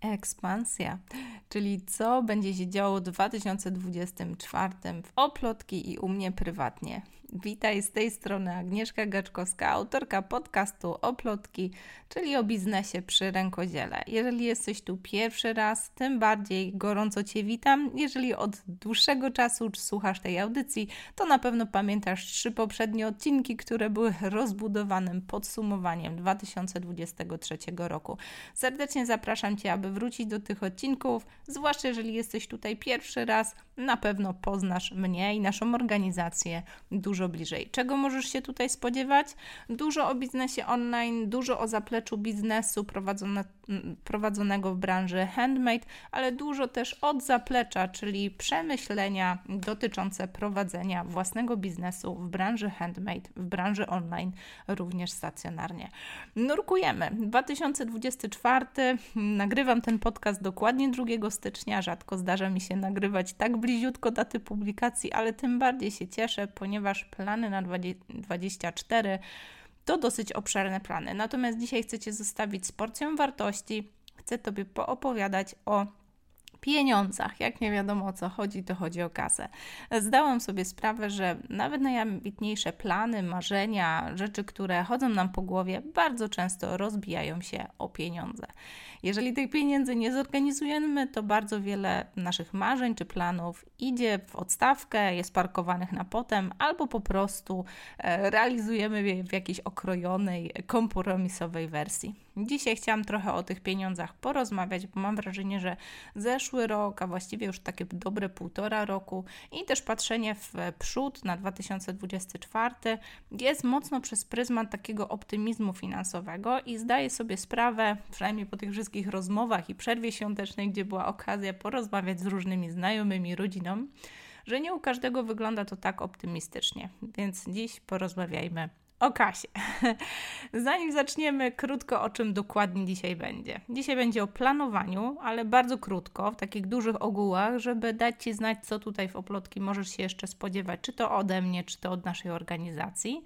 Ekspansja, czyli co będzie się działo w 2024 w Oplotki i u mnie prywatnie. Witaj z tej strony Agnieszka Gaczkowska, autorka podcastu Oplotki, czyli o biznesie przy rękodziele. Jeżeli jesteś tu pierwszy raz, tym bardziej gorąco Cię witam. Jeżeli od dłuższego czasu słuchasz tej audycji, to na pewno pamiętasz trzy poprzednie odcinki, które były rozbudowanym podsumowaniem 2023 roku. Serdecznie zapraszam Cię, aby wrócić do tych odcinków, zwłaszcza jeżeli jesteś tutaj pierwszy raz, na pewno poznasz mnie i naszą organizację dużo dużo bliżej. Czego możesz się tutaj spodziewać? Dużo o biznesie online, dużo o zapleczu biznesu prowadzone, prowadzonego w branży handmade, ale dużo też od zaplecza, czyli przemyślenia dotyczące prowadzenia własnego biznesu w branży handmade, w branży online, również stacjonarnie. Nurkujemy. 2024 nagrywam ten podcast dokładnie 2 stycznia. Rzadko zdarza mi się nagrywać tak bliziutko daty publikacji, ale tym bardziej się cieszę, ponieważ plany na 2024 to dosyć obszerne plany. Natomiast dzisiaj chcę Cię zostawić z porcją wartości. Chcę Tobie poopowiadać o pieniądzach. Jak nie wiadomo o co chodzi, to chodzi o kasę. Zdałam sobie sprawę, że nawet najambitniejsze plany, marzenia, rzeczy, które chodzą nam po głowie, bardzo często rozbijają się o pieniądze. Jeżeli tych pieniędzy nie zorganizujemy, to bardzo wiele naszych marzeń czy planów idzie w odstawkę, jest parkowanych na potem, albo po prostu e, realizujemy je w jakiejś okrojonej, kompromisowej wersji. Dzisiaj chciałam trochę o tych pieniądzach porozmawiać, bo mam wrażenie, że zeszły rok, a właściwie już takie dobre półtora roku i też patrzenie w przód na 2024 jest mocno przez pryzmat takiego optymizmu finansowego i zdaję sobie sprawę, przynajmniej po tych wszystkich rozmowach i przerwie świątecznej, gdzie była okazja porozmawiać z różnymi znajomymi, rodziną, że nie u każdego wygląda to tak optymistycznie. Więc dziś porozmawiajmy o kasie. Zanim zaczniemy, krótko o czym dokładnie dzisiaj będzie. Dzisiaj będzie o planowaniu, ale bardzo krótko, w takich dużych ogółach, żeby dać Ci znać, co tutaj w Oplotki możesz się jeszcze spodziewać, czy to ode mnie, czy to od naszej organizacji.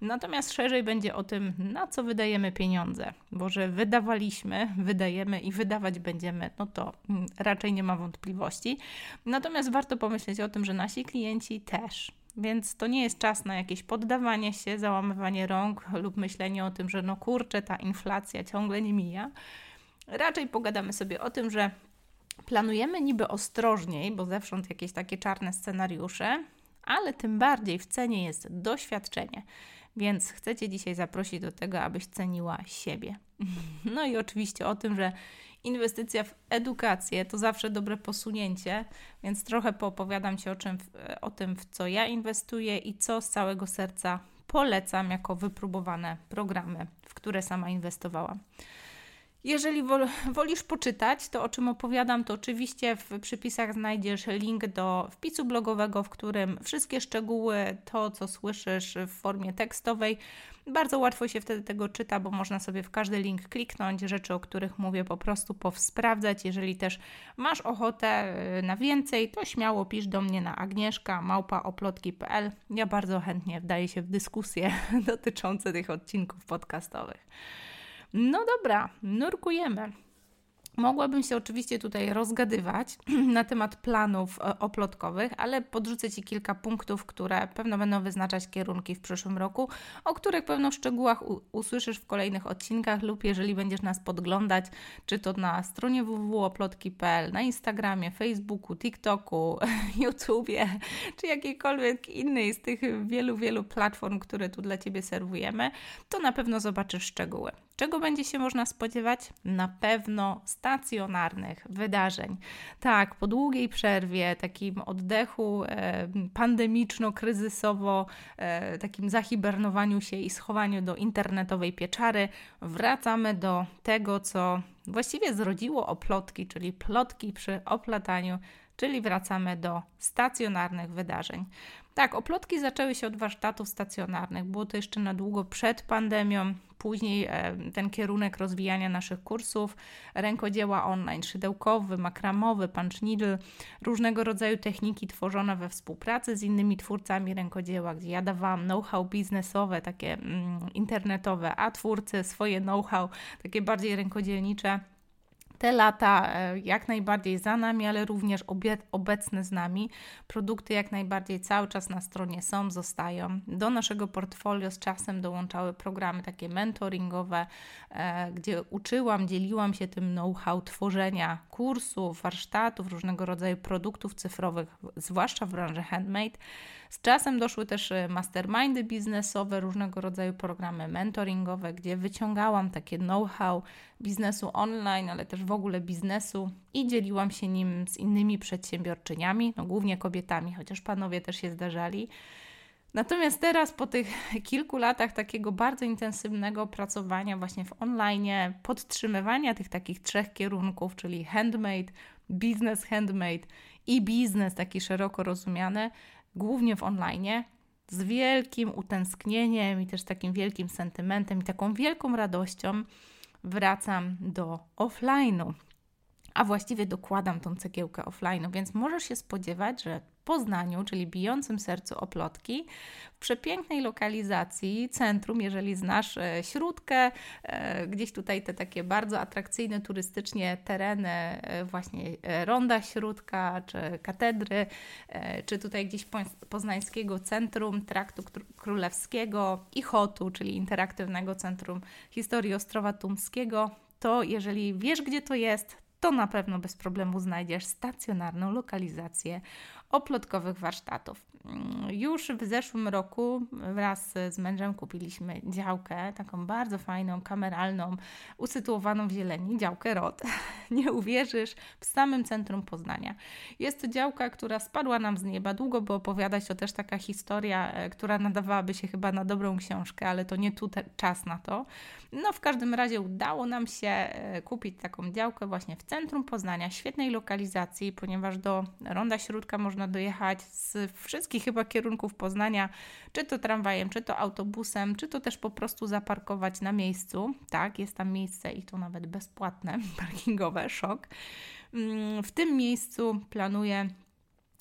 Natomiast szerzej będzie o tym, na co wydajemy pieniądze, bo że wydawaliśmy, wydajemy i wydawać będziemy, no to mm, raczej nie ma wątpliwości. Natomiast warto pomyśleć o tym, że nasi klienci też. Więc to nie jest czas na jakieś poddawanie się, załamywanie rąk lub myślenie o tym, że no kurczę, ta inflacja ciągle nie mija. Raczej pogadamy sobie o tym, że planujemy niby ostrożniej, bo zewsząd jakieś takie czarne scenariusze, ale tym bardziej w cenie jest doświadczenie. Więc chcę Cię dzisiaj zaprosić do tego, abyś ceniła siebie. No i oczywiście o tym, że inwestycja w edukację to zawsze dobre posunięcie, więc trochę poopowiadam Ci o, czym, o tym, w co ja inwestuję i co z całego serca polecam jako wypróbowane programy, w które sama inwestowałam. Jeżeli wolisz poczytać to, o czym opowiadam, to oczywiście w przypisach znajdziesz link do wpisu blogowego, w którym wszystkie szczegóły, to co słyszysz w formie tekstowej, bardzo łatwo się wtedy tego czyta, bo można sobie w każdy link kliknąć, rzeczy, o których mówię, po prostu powsprawdzać. Jeżeli też masz ochotę y, na więcej, to śmiało pisz do mnie na agnieszka małpaoplotki.pl. Ja bardzo chętnie wdaję się w dyskusje dotyczące tych odcinków podcastowych. No dobra, nurkujemy. Mogłabym się oczywiście tutaj rozgadywać na temat planów e, oplotkowych, ale podrzucę Ci kilka punktów, które pewno będą wyznaczać kierunki w przyszłym roku, o których pewno w szczegółach usłyszysz w kolejnych odcinkach lub jeżeli będziesz nas podglądać, czy to na stronie www.oplotki.pl, na Instagramie, Facebooku, TikToku, YouTubie, czy jakiejkolwiek innej z tych wielu, wielu platform, które tu dla Ciebie serwujemy, to na pewno zobaczysz szczegóły. Czego będzie się można spodziewać? Na pewno stacjonarnych wydarzeń. Tak, po długiej przerwie, takim oddechu e, pandemiczno-kryzysowo, e, takim zahibernowaniu się i schowaniu do internetowej pieczary, wracamy do tego, co właściwie zrodziło oplotki, czyli plotki przy oplataniu, czyli wracamy do stacjonarnych wydarzeń. Tak, oplotki zaczęły się od warsztatów stacjonarnych. Było to jeszcze na długo przed pandemią. Później e, ten kierunek rozwijania naszych kursów, rękodzieła online, szydełkowy, makramowy, punch needle, różnego rodzaju techniki tworzone we współpracy z innymi twórcami rękodzieła, gdzie ja dawałam know-how biznesowe, takie mm, internetowe, a twórcy swoje know-how, takie bardziej rękodzielnicze te lata e, jak najbardziej za nami, ale również obecne z nami. Produkty jak najbardziej cały czas na stronie są, zostają. Do naszego portfolio z czasem dołączały programy takie mentoringowe, e, gdzie uczyłam, dzieliłam się tym know-how tworzenia kursów, warsztatów, różnego rodzaju produktów cyfrowych, zwłaszcza w branży handmade. Z czasem doszły też e, mastermindy biznesowe, różnego rodzaju programy mentoringowe, gdzie wyciągałam takie know-how biznesu online, ale też w ogóle biznesu i dzieliłam się nim z innymi przedsiębiorczyniami, no głównie kobietami, chociaż panowie też się zdarzali. Natomiast teraz, po tych kilku latach takiego bardzo intensywnego pracowania właśnie w online, podtrzymywania tych takich trzech kierunków, czyli handmade, biznes handmade i biznes taki szeroko rozumiany, głównie w online, z wielkim utęsknieniem i też takim wielkim sentymentem i taką wielką radością wracam do offline'u. A właściwie dokładam tą cegiełkę offline'u, więc możesz się spodziewać, że Poznaniu, czyli bijącym sercu Oplotki, w przepięknej lokalizacji, centrum, jeżeli znasz e, Śródkę, e, gdzieś tutaj te takie bardzo atrakcyjne turystycznie tereny, e, właśnie Ronda Śródka, czy Katedry, czy tutaj gdzieś Poznańskiego Centrum Traktu Królewskiego i HOT-u, czyli Interaktywnego Centrum Historii Ostrowa Tumskiego, to jeżeli wiesz, gdzie to jest, to na pewno bez problemu znajdziesz stacjonarną lokalizację oplotkowych warsztatów. Mm, już w zeszłym roku wraz z mężem kupiliśmy działkę, taką bardzo fajną, kameralną, usytuowaną w zieleni, działkę ROT. Nie uwierzysz, w samym centrum Poznania. Jest to działka, która spadła nam z nieba. Długo by opowiadać, to też taka historia, e, która nadawałaby się chyba na dobrą książkę, ale to nie tu czas na to. No w każdym razie udało nam się e, kupić taką działkę właśnie w centrum Poznania, świetnej lokalizacji, ponieważ do Ronda Śródka można dojechać z wszystkich chyba kierunków Poznania, czy to tramwajem, czy to autobusem, czy to też po prostu zaparkować na miejscu. Tak, jest tam miejsce i to nawet bezpłatne, parkingowe, szok. Mm, w tym miejscu planuję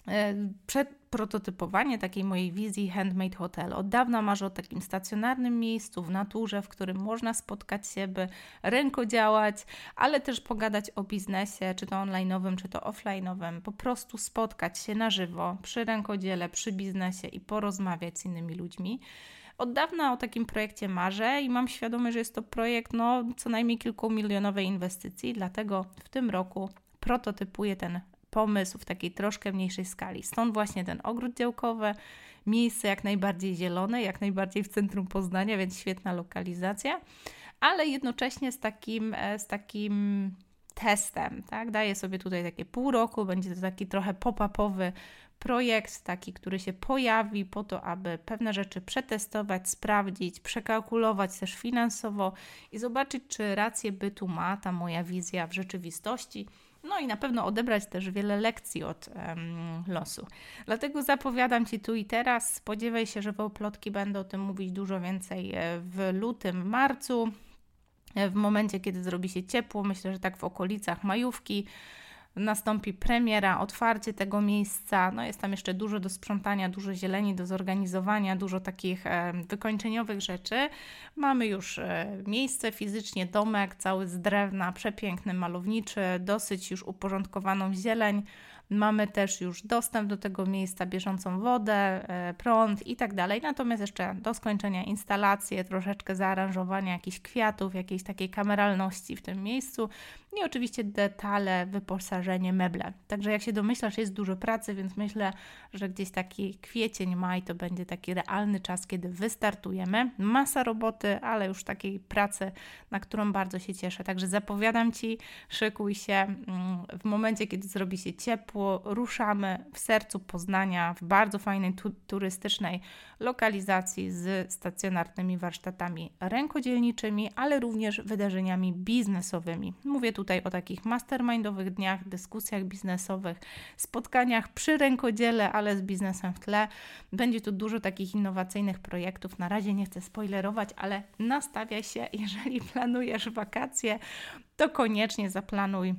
e, przed prototypowanie takiej mojej wizji handmade hotel. Od dawna marzę o takim stacjonarnym miejscu w naturze, w którym można spotkać się, by rękodziałać, ale też pogadać o biznesie, czy to online'owym, czy to offline'owym. Po prostu spotkać się na żywo przy rękodziele, przy biznesie i porozmawiać z innymi ludźmi. Od dawna o takim projekcie marzę i mam świadomość, że jest to projekt no, co najmniej kilkumilionowej inwestycji, dlatego w tym roku prototypuję ten pomysł w takiej troszkę mniejszej skali. Stąd właśnie ten ogród działkowy, miejsce jak najbardziej zielone, jak najbardziej w centrum Poznania, więc świetna lokalizacja, ale jednocześnie z takim, e, z takim testem, tak? Daję sobie tutaj takie pół roku, będzie to taki trochę pop-upowy projekt, taki, który się pojawi po to, aby pewne rzeczy przetestować, sprawdzić, przekalkulować też finansowo i zobaczyć, czy rację bytu ma ta moja wizja w rzeczywistości no i na pewno odebrać też wiele lekcji od um, losu. Dlatego zapowiadam Ci tu i teraz. Spodziewaj się, że plotki będą o tym mówić dużo więcej e, w lutym, marcu. E, w momencie, kiedy zrobi się ciepło, myślę, że tak w okolicach majówki nastąpi premiera, otwarcie tego miejsca. No jest tam jeszcze dużo do sprzątania, dużo zieleni do zorganizowania, dużo takich e, wykończeniowych rzeczy. Mamy już e, miejsce fizycznie, domek cały z drewna, przepiękny, malowniczy, dosyć już uporządkowaną zieleń. Mamy też już dostęp do tego miejsca, bieżącą wodę, e, prąd i tak dalej. Natomiast jeszcze do skończenia instalacje, troszeczkę zaaranżowania jakichś kwiatów, jakiejś takiej kameralności w tym miejscu i oczywiście detale, wyposażenie, meble. Także jak się domyślasz, jest dużo pracy, więc myślę, że gdzieś taki kwiecień, maj to będzie taki realny czas, kiedy wystartujemy. Masa roboty, ale już takiej pracy, na którą bardzo się cieszę. Także zapowiadam Ci, szykuj się. Mm, w momencie, kiedy zrobi się ciepło, ruszamy w sercu Poznania, w bardzo fajnej tu turystycznej lokalizacji z stacjonarnymi warsztatami rękodzielniczymi, ale również wydarzeniami biznesowymi. Mówię tutaj o takich mastermindowych dniach, dyskusjach biznesowych, spotkaniach przy rękodziele, ale z biznesem w tle. Będzie tu dużo takich innowacyjnych projektów. Na razie nie chcę spoilerować, ale nastawiaj się, jeżeli planujesz wakacje, to koniecznie zaplanuj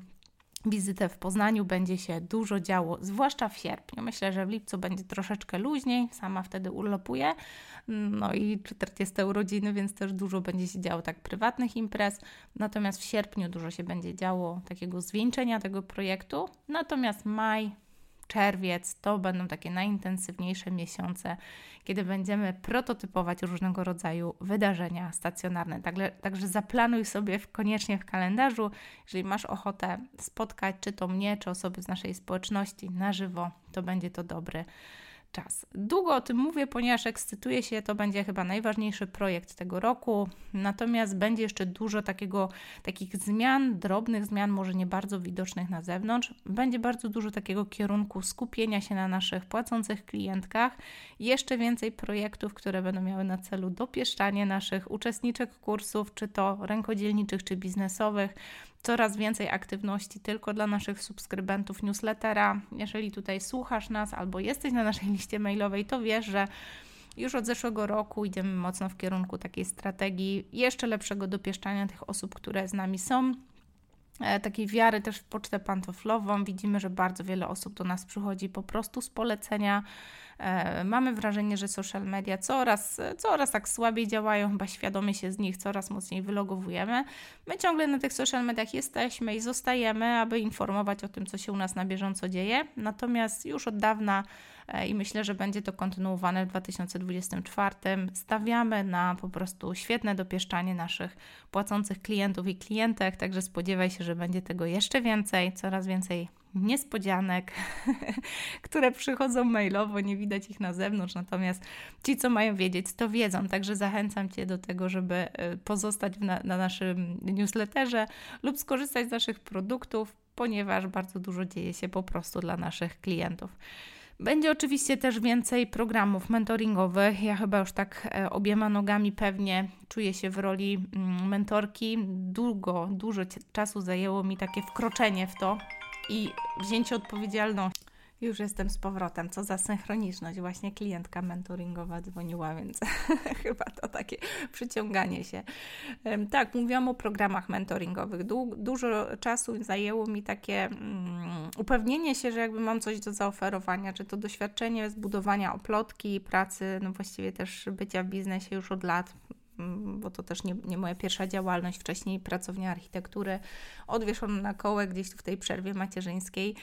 wizytę w Poznaniu będzie się dużo działo, zwłaszcza w sierpniu. Myślę, że w lipcu będzie troszeczkę luźniej, sama wtedy urlopuję. No i 40 urodziny, więc też dużo będzie się działo tak prywatnych imprez. Natomiast w sierpniu dużo się będzie działo takiego zwieńczenia tego projektu. Natomiast maj, czerwiec to będą takie najintensywniejsze miesiące, kiedy będziemy prototypować różnego rodzaju wydarzenia stacjonarne. Także, także zaplanuj sobie koniecznie w kalendarzu, jeżeli masz ochotę spotkać czy to mnie, czy osoby z naszej społeczności na żywo, to będzie to dobry czas. Długo o tym mówię, ponieważ ekscytuję się, to będzie chyba najważniejszy projekt tego roku. Natomiast będzie jeszcze dużo takiego, takich zmian, drobnych zmian, może nie bardzo widocznych na zewnątrz. Będzie bardzo dużo takiego kierunku skupienia się na naszych płacących klientkach. Jeszcze więcej projektów, które będą miały na celu dopieszczanie naszych uczestniczek kursów, czy to rękodzielniczych, czy biznesowych coraz więcej aktywności tylko dla naszych subskrybentów newslettera. Jeżeli tutaj słuchasz nas albo jesteś na naszej liście mailowej, to wiesz, że już od zeszłego roku idziemy mocno w kierunku takiej strategii jeszcze lepszego dopieszczania tych osób, które z nami są. E, takiej wiary też w pocztę pantoflową. Widzimy, że bardzo wiele osób do nas przychodzi po prostu z polecenia E, mamy wrażenie, że social media coraz, coraz tak słabiej działają, chyba świadomie się z nich coraz mocniej wylogowujemy. My ciągle na tych social mediach jesteśmy i zostajemy, aby informować o tym, co się u nas na bieżąco dzieje. Natomiast już od dawna i myślę, że będzie to kontynuowane w 2024. Stawiamy na po prostu świetne dopieszczanie naszych płacących klientów i klientek, także spodziewaj się, że będzie tego jeszcze więcej, coraz więcej niespodzianek, które przychodzą mailowo, nie widać ich na zewnątrz, natomiast ci, co mają wiedzieć, to wiedzą. Także zachęcam Cię do tego, żeby e, pozostać na, na naszym newsletterze lub skorzystać z naszych produktów, ponieważ bardzo dużo dzieje się po prostu dla naszych klientów. Będzie oczywiście też więcej programów mentoringowych. Ja chyba już tak e, obiema nogami pewnie czuję się w roli mm, mentorki. Długo, dużo czasu zajęło mi takie wkroczenie w to, i wzięcie odpowiedzialności. Już jestem z powrotem. Co za synchroniczność. Właśnie klientka mentoringowa dzwoniła, więc chyba to takie przyciąganie się. Tak, mówiłam o programach mentoringowych. Du dużo czasu zajęło mi takie um, upewnienie się, że jakby mam coś do zaoferowania, czy to doświadczenie zbudowania oplotki, pracy, no właściwie też bycia w biznesie już od lat, Mm, bo to też nie, nie moja pierwsza działalność, wcześniej pracownia architektury, odwieszona na kołę gdzieś tu w tej przerwie macierzyńskiej.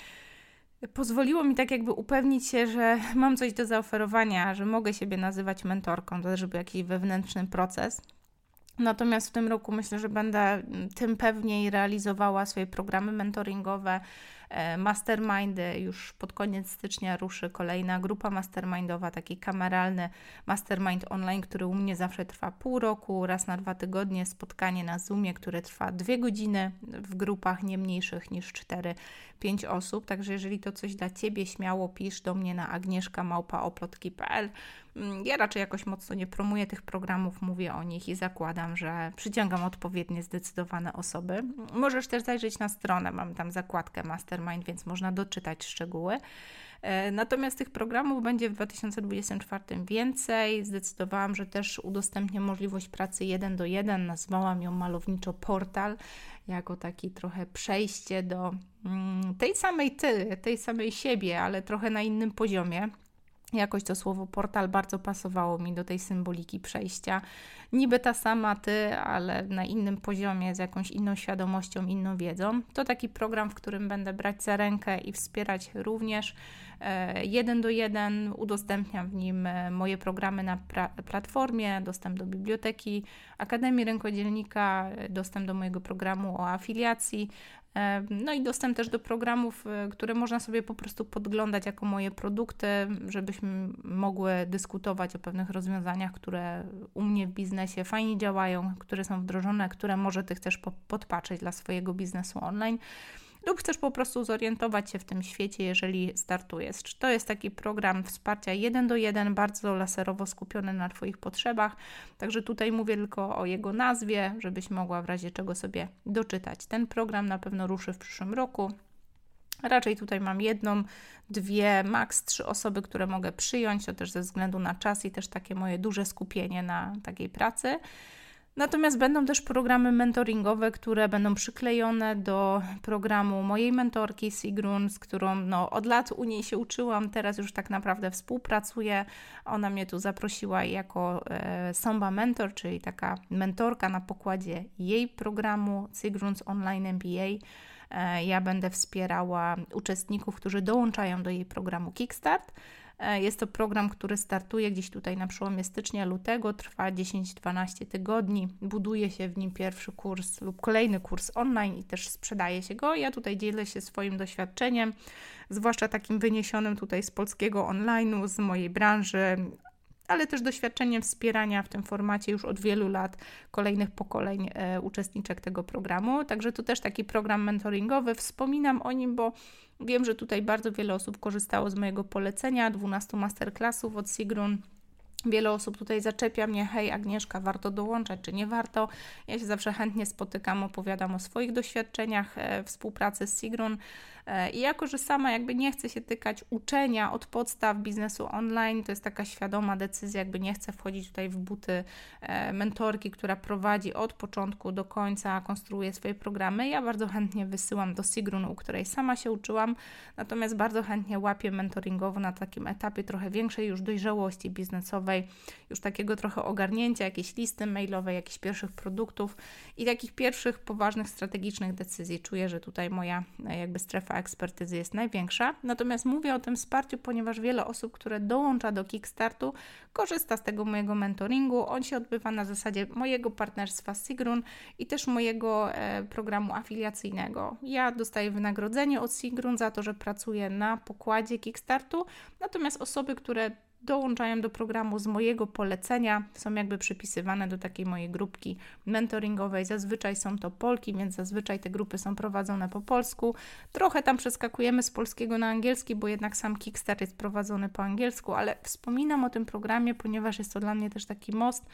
Pozwoliło mi tak jakby upewnić się, że mam coś do zaoferowania, że mogę siebie nazywać mentorką, to też był jakiś wewnętrzny proces. Natomiast w tym roku myślę, że będę tym pewniej realizowała swoje programy mentoringowe, mastermindy. Już pod koniec stycznia ruszy kolejna grupa mastermindowa, taki kameralny mastermind online, który u mnie zawsze trwa pół roku, raz na dwa tygodnie, spotkanie na Zoomie, które trwa dwie godziny w grupach nie mniejszych niż 4-5 osób. Także jeżeli to coś dla Ciebie, śmiało pisz do mnie na agnieszkamałpaoplotki.pl. Mm, ja raczej jakoś mocno nie promuję tych programów, mówię o nich i zakładam, że przyciągam odpowiednie, zdecydowane osoby. Możesz też zajrzeć na stronę, mam tam zakładkę Mastermind, więc można doczytać szczegóły. E, natomiast tych programów będzie w 2024 więcej. Zdecydowałam, że też udostępnię możliwość pracy 1 do 1. Nazwałam ją malowniczo portal, jako taki trochę przejście do mm, tej samej ty, tej samej siebie, ale trochę na innym poziomie. Jakoś to słowo portal bardzo pasowało mi do tej symboliki przejścia. Niby ta sama ty, ale na innym poziomie, z jakąś inną świadomością, inną wiedzą. To taki program, w którym będę brać za rękę i wspierać również e, jeden do jeden. Udostępniam w nim e, moje programy na platformie, dostęp do biblioteki Akademii Rękodzielnika, e, dostęp do mojego programu o afiliacji, no i dostęp też do programów, e, które można sobie po prostu podglądać jako moje produkty, żebyśmy mogły dyskutować o pewnych rozwiązaniach, które u mnie w biznesie fajnie działają, które są wdrożone, które może Ty chcesz podpatrzeć dla swojego biznesu online lub chcesz po prostu zorientować się w tym świecie, jeżeli startujesz. To jest taki program wsparcia jeden do jeden, bardzo laserowo skupiony na Twoich potrzebach, także tutaj mówię tylko o jego nazwie, żebyś mogła w razie czego sobie doczytać. Ten program na pewno ruszy w przyszłym roku. Raczej tutaj mam jedną, dwie, maks trzy osoby, które mogę przyjąć, to też ze względu na czas i też takie moje duże skupienie na takiej pracy. Natomiast będą też programy mentoringowe, które będą przyklejone do programu mojej mentorki Sigrun, z którą no, od lat u niej się uczyłam, teraz już tak naprawdę współpracuję. Ona mnie tu zaprosiła jako e, Somba Mentor, czyli taka mentorka na pokładzie jej programu Sigrun's Online MBA. E, ja będę wspierała uczestników, którzy dołączają do jej programu Kickstart. E, jest to program, który startuje gdzieś tutaj na przełomie stycznia, lutego, trwa 10-12 tygodni. Buduje się w nim pierwszy kurs lub kolejny kurs online i też sprzedaje się go. Ja tutaj dzielę się swoim doświadczeniem, zwłaszcza takim wyniesionym tutaj z polskiego online'u, z mojej branży, ale też doświadczeniem wspierania w tym formacie już od wielu lat kolejnych pokoleń e, uczestniczek tego programu. Także to też taki program mentoringowy. Wspominam o nim, bo wiem, że tutaj bardzo wiele osób korzystało z mojego polecenia 12 masterclassów od Sigrun. Wiele osób tutaj zaczepia mnie, hej Agnieszka, warto dołączać, czy nie warto. Ja się zawsze chętnie spotykam, opowiadam o swoich doświadczeniach e, współpracy z Sigrun. E, I jako, że sama jakby nie chcę się tykać uczenia od podstaw biznesu online, to jest taka świadoma decyzja, jakby nie chcę wchodzić tutaj w buty e, mentorki, która prowadzi od początku do końca, konstruuje swoje programy. Ja bardzo chętnie wysyłam do Sigrun, u której sama się uczyłam, natomiast bardzo chętnie łapię mentoringowo na takim etapie trochę większej już dojrzałości biznesowej, już takiego trochę ogarnięcia, jakiejś listy mailowej, jakichś pierwszych produktów i takich pierwszych poważnych strategicznych decyzji. Czuję, że tutaj moja e, jakby strefa ekspertyzy jest największa. Natomiast mówię o tym wsparciu, ponieważ wiele osób, które dołącza do Kickstartu, korzysta z tego mojego mentoringu. On się odbywa na zasadzie mojego partnerstwa z Sigrun i też mojego e, programu afiliacyjnego. Ja dostaję wynagrodzenie od Sigrun za to, że pracuję na pokładzie Kickstartu, natomiast osoby, które dołączają do programu z mojego polecenia, są jakby przypisywane do takiej mojej grupki mentoringowej. Zazwyczaj są to Polki, więc zazwyczaj te grupy są prowadzone po polsku. Trochę tam przeskakujemy z polskiego na angielski, bo jednak sam Kickstart jest prowadzony po angielsku, ale wspominam o tym programie, ponieważ jest to dla mnie też taki most.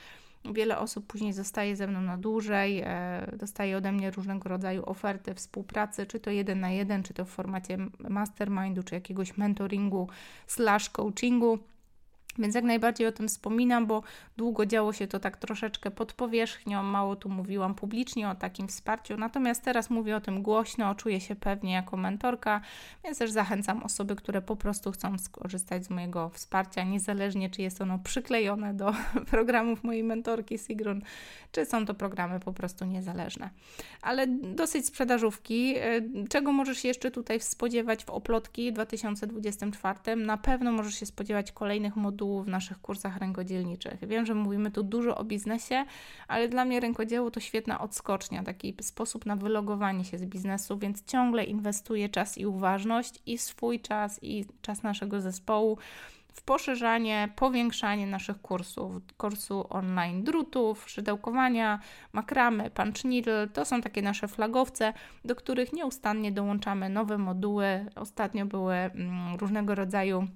Wiele osób później zostaje ze mną na dłużej, e, dostaje ode mnie różnego rodzaju oferty współpracy, czy to jeden na jeden, czy to w formacie mastermindu, czy jakiegoś mentoringu slash coachingu. Więc jak najbardziej o tym wspominam, bo długo działo się to tak troszeczkę pod powierzchnią, mało tu mówiłam publicznie o takim wsparciu, natomiast teraz mówię o tym głośno, czuję się pewnie jako mentorka, więc też zachęcam osoby, które po prostu chcą skorzystać z mojego wsparcia, niezależnie czy jest ono przyklejone do programów mojej mentorki Sigrun, czy są to programy po prostu niezależne. Ale dosyć sprzedażówki. E, czego możesz jeszcze tutaj spodziewać w oplotki 2024? Na pewno możesz się spodziewać kolejnych modułów, modułów w naszych kursach rękodzielniczych. Wiem, że mówimy tu dużo o biznesie, ale dla mnie rękodzieło to świetna odskocznia, taki sposób na wylogowanie się z biznesu, więc ciągle inwestuję czas i uważność i swój czas i czas naszego zespołu w poszerzanie, powiększanie naszych kursów, kursu online drutów, szydełkowania, makramy, punch needle, to są takie nasze flagowce, do których nieustannie dołączamy nowe moduły. Ostatnio były mm, różnego rodzaju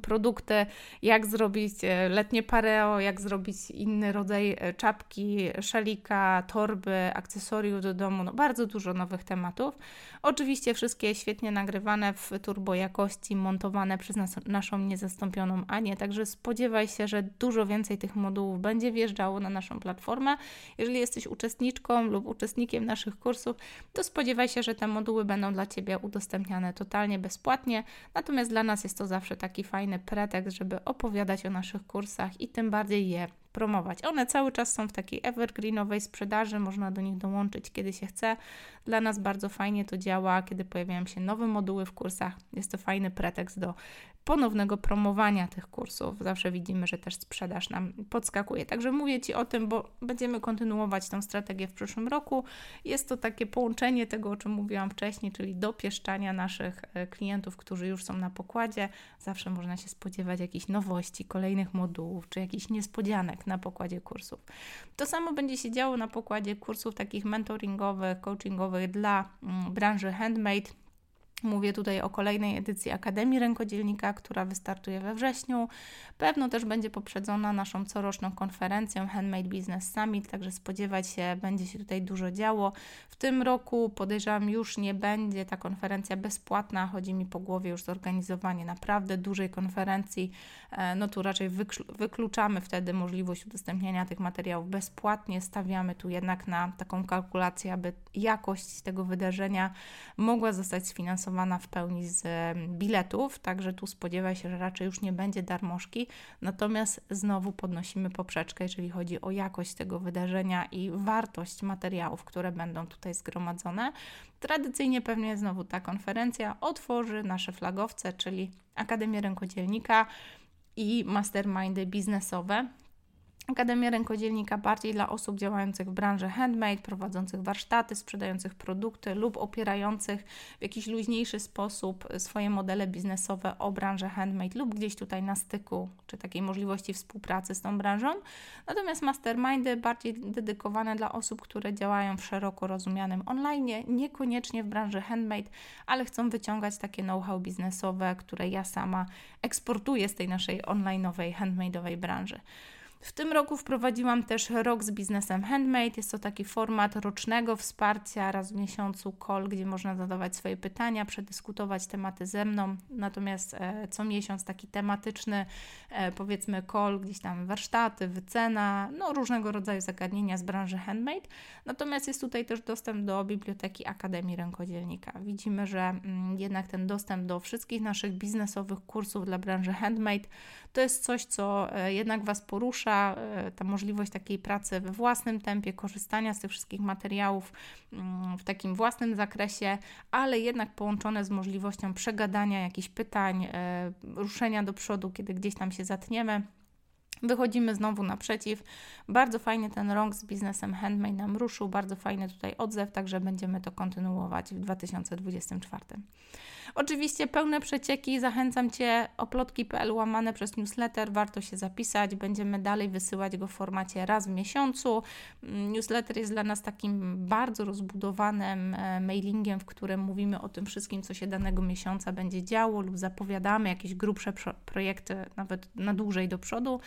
produkty, jak zrobić e, letnie pareo, jak zrobić inny rodzaj e, czapki, szalika, torby, akcesoriów do domu, no bardzo dużo nowych tematów. Oczywiście wszystkie świetnie nagrywane w turbo jakości, montowane przez nas, naszą niezastąpioną Anię, także spodziewaj się, że dużo więcej tych modułów będzie wjeżdżało na naszą platformę. Jeżeli jesteś uczestniczką lub uczestnikiem naszych kursów, to spodziewaj się, że te moduły będą dla Ciebie udostępniane totalnie bezpłatnie, natomiast dla nas jest to zawsze taki fajny pretekst, żeby opowiadać o naszych kursach i tym bardziej je promować. One cały czas są w takiej evergreenowej sprzedaży, można do nich dołączyć kiedy się chce. Dla nas bardzo fajnie to działa, kiedy pojawiają się nowe moduły w kursach. Jest to fajny pretekst do ponownego promowania tych kursów. Zawsze widzimy, że też sprzedaż nam podskakuje. Także mówię Ci o tym, bo będziemy kontynuować tą strategię w przyszłym roku. Jest to takie połączenie tego, o czym mówiłam wcześniej, czyli dopieszczania naszych e, klientów, którzy już są na pokładzie. Zawsze można się spodziewać jakichś nowości, kolejnych modułów, czy jakichś niespodzianek na pokładzie kursów. To samo będzie się działo na pokładzie kursów takich mentoringowych, coachingowych dla mm, branży handmade Mówię tutaj o kolejnej edycji Akademii Rękodzielnika, która wystartuje we wrześniu. Pewno też będzie poprzedzona naszą coroczną konferencją Handmade Business Summit, także spodziewać się, będzie się tutaj dużo działo. W tym roku podejrzewam już nie będzie ta konferencja bezpłatna, chodzi mi po głowie już zorganizowanie naprawdę dużej konferencji. E, no tu raczej wykluczamy wtedy możliwość udostępniania tych materiałów bezpłatnie, stawiamy tu jednak na taką kalkulację, aby jakość tego wydarzenia mogła zostać sfinansowana w pełni z biletów, także tu spodziewaj się, że raczej już nie będzie darmożki. Natomiast znowu podnosimy poprzeczkę, jeżeli chodzi o jakość tego wydarzenia i wartość materiałów, które będą tutaj zgromadzone. Tradycyjnie pewnie znowu ta konferencja otworzy nasze flagowce, czyli Akademię Rękodzielnika i mastermindy biznesowe. Akademia Rękodzielnika bardziej dla osób działających w branży handmade, prowadzących warsztaty, sprzedających produkty lub opierających w jakiś luźniejszy sposób swoje modele biznesowe o branżę handmade lub gdzieś tutaj na styku, czy takiej możliwości współpracy z tą branżą. Natomiast mastermindy bardziej dedykowane dla osób, które działają w szeroko rozumianym online, niekoniecznie w branży handmade, ale chcą wyciągać takie know-how biznesowe, które ja sama eksportuję z tej naszej online'owej, handmade'owej branży. W tym roku wprowadziłam też rok z biznesem handmade. Jest to taki format rocznego wsparcia, raz w miesiącu call, gdzie można zadawać swoje pytania, przedyskutować tematy ze mną. Natomiast e, co miesiąc taki tematyczny, e, powiedzmy call, gdzieś tam warsztaty, wycena, no różnego rodzaju zagadnienia z branży handmade. Natomiast jest tutaj też dostęp do biblioteki Akademii Rękodzielnika. Widzimy, że mm, jednak ten dostęp do wszystkich naszych biznesowych kursów dla branży handmade to jest coś, co e, jednak Was porusza, e, ta możliwość takiej pracy we własnym tempie, korzystania z tych wszystkich materiałów mm, w takim własnym zakresie, ale jednak połączone z możliwością przegadania jakichś pytań, e, ruszenia do przodu, kiedy gdzieś tam się zatniemy. Wychodzimy znowu naprzeciw. Bardzo fajnie ten rok z biznesem handmade nam ruszył, bardzo fajny tutaj odzew, także będziemy to kontynuować w 2024. Oczywiście pełne przecieki, zachęcam Cię oplotki.pl łamane przez newsletter, warto się zapisać, będziemy dalej wysyłać go w formacie raz w miesiącu. Newsletter jest dla nas takim bardzo rozbudowanym e, mailingiem, w którym mówimy o tym wszystkim, co się danego miesiąca będzie działo lub zapowiadamy jakieś grubsze projekty nawet na dłużej do przodu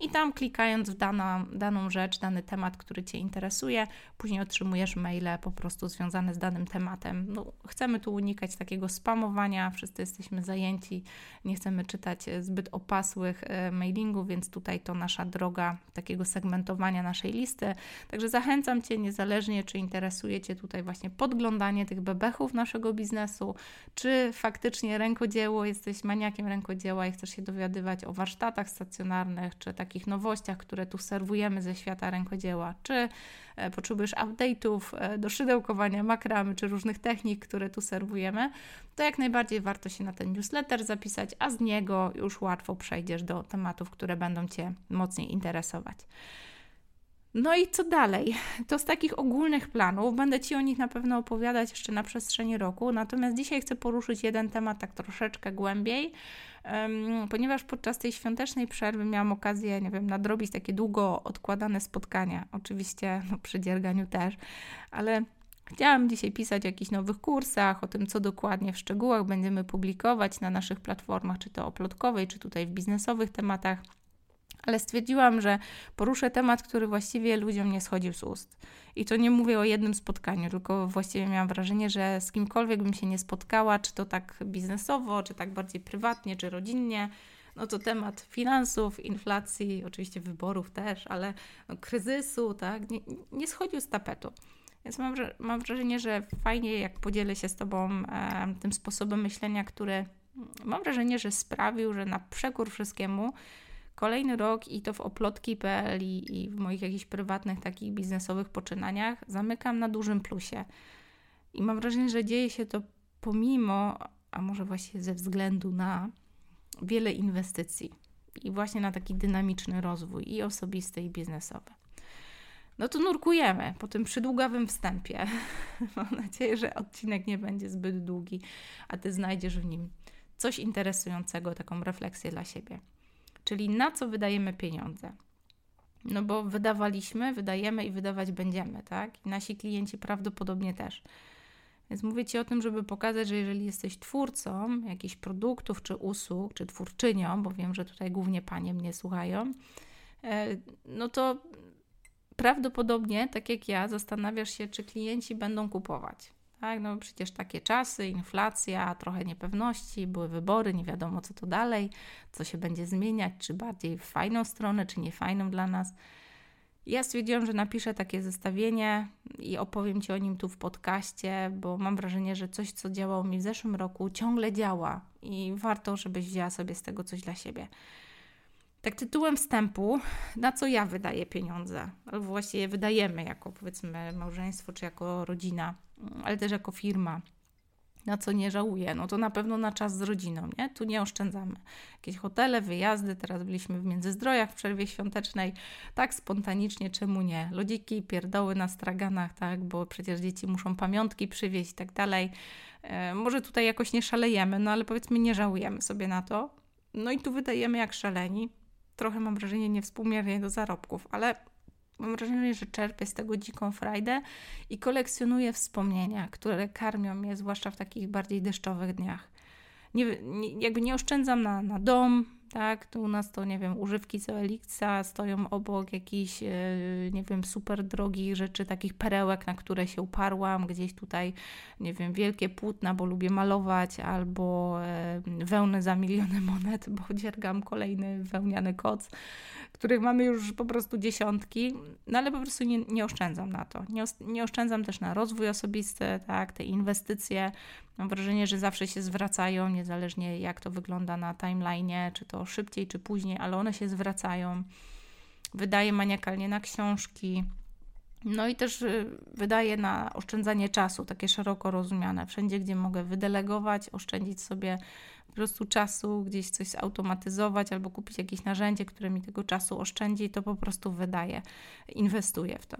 i tam klikając w dana, daną rzecz, dany temat, który Cię interesuje, później otrzymujesz maile po prostu związane z danym tematem. No, chcemy tu unikać takiego spamowania, wszyscy jesteśmy zajęci, nie chcemy czytać zbyt opasłych e, mailingów, więc tutaj to nasza droga takiego segmentowania naszej listy. Także zachęcam Cię, niezależnie czy interesuje Cię tutaj właśnie podglądanie tych bebechów naszego biznesu, czy faktycznie rękodzieło, jesteś maniakiem rękodzieła i chcesz się dowiadywać o warsztatach stacjonarnych, czy takich nowościach, które tu serwujemy ze świata rękodzieła, czy e, potrzebujesz update'ów e, do szydełkowania, makramy, czy różnych technik, które tu serwujemy, to jak najbardziej warto się na ten newsletter zapisać, a z niego już łatwo przejdziesz do tematów, które będą Cię mocniej interesować. No i co dalej? To z takich ogólnych planów, będę Ci o nich na pewno opowiadać jeszcze na przestrzeni roku, natomiast dzisiaj chcę poruszyć jeden temat tak troszeczkę głębiej, ponieważ podczas tej świątecznej przerwy miałam okazję, nie wiem, nadrobić takie długo odkładane spotkania, oczywiście no, przy dzierganiu też, ale Chciałam dzisiaj pisać o jakichś nowych kursach, o tym, co dokładnie w szczegółach będziemy publikować na naszych platformach, czy to oplotkowej, czy tutaj w biznesowych tematach ale stwierdziłam, że poruszę temat, który właściwie ludziom nie schodził z ust. I to nie mówię o jednym spotkaniu, tylko właściwie miałam wrażenie, że z kimkolwiek bym się nie spotkała, czy to tak biznesowo, czy tak bardziej prywatnie, czy rodzinnie, no to temat finansów, inflacji, oczywiście wyborów też, ale no, kryzysu, tak, nie, nie schodził z tapetu. Więc mam, mam wrażenie, że fajnie, jak podzielę się z Tobą e, tym sposobem myślenia, który mam wrażenie, że sprawił, że na przekór wszystkiemu Kolejny rok i to w oplotki.pl i, i w moich jakichś prywatnych takich biznesowych poczynaniach zamykam na dużym plusie. I mam wrażenie, że dzieje się to pomimo, a może właśnie ze względu na wiele inwestycji i właśnie na taki dynamiczny rozwój i osobisty, i biznesowy. No to nurkujemy po tym przydługawym wstępie. Mam nadzieję, że odcinek nie będzie zbyt długi, a ty znajdziesz w nim coś interesującego, taką refleksję dla siebie czyli na co wydajemy pieniądze. No bo wydawaliśmy, wydajemy i wydawać będziemy, tak? I nasi klienci prawdopodobnie też. Więc mówię Ci o tym, żeby pokazać, że jeżeli jesteś twórcą jakichś produktów czy usług, czy twórczynią, bo wiem, że tutaj głównie panie mnie słuchają, e, no to prawdopodobnie, tak jak ja, zastanawiasz się, czy klienci będą kupować. Tak, no przecież takie czasy, inflacja, trochę niepewności, były wybory, nie wiadomo co to dalej, co się będzie zmieniać, czy bardziej w fajną stronę, czy nie fajną dla nas. Ja stwierdziłam, że napiszę takie zestawienie i opowiem Ci o nim tu w podcaście, bo mam wrażenie, że coś, co działało mi w zeszłym roku, ciągle działa i warto, żebyś wzięła sobie z tego coś dla siebie. Tak tytułem wstępu, na co ja wydaję pieniądze, albo właściwie wydajemy jako powiedzmy małżeństwo czy jako rodzina, ale też jako firma na co nie żałuję, no to na pewno na czas z rodziną, nie? Tu nie oszczędzamy. Jakieś hotele, wyjazdy, teraz byliśmy w Międzyzdrojach w przerwie świątecznej, tak spontanicznie, czemu nie? Lodziki, pierdoły na straganach, tak? Bo przecież dzieci muszą pamiątki przywieźć i tak dalej. E, może tutaj jakoś nie szalejemy, no ale powiedzmy nie żałujemy sobie na to. No i tu wydajemy jak szaleni. Trochę mam wrażenie niewspółmiernie do zarobków, ale Mam wrażenie, że czerpię z tego dziką frajdę i kolekcjonuję wspomnienia, które karmią mnie, zwłaszcza w takich bardziej deszczowych dniach. Nie, nie, jakby nie oszczędzam na, na dom, tak? Tu u nas to, nie wiem, używki z Elixa stoją obok jakichś, e, nie wiem, super drogich rzeczy, takich perełek, na które się uparłam, gdzieś tutaj, nie wiem, wielkie płótna, bo lubię malować, albo e, wełny za miliony monet, bo dziergam kolejny wełniany koc których mamy już po prostu dziesiątki, no ale po prostu nie, nie oszczędzam na to. Nie, nie oszczędzam też na rozwój osobisty, tak, te inwestycje. Mam wrażenie, że zawsze się zwracają, niezależnie jak to wygląda na timeline, czy to szybciej, czy później, ale one się zwracają. Wydaję maniakalnie na książki. No i też y, wydaje na oszczędzanie czasu, takie szeroko rozumiane. Wszędzie, gdzie mogę wydelegować, oszczędzić sobie po prostu czasu, gdzieś coś zautomatyzować albo kupić jakieś narzędzie, które mi tego czasu oszczędzi, to po prostu wydaję, inwestuję w to.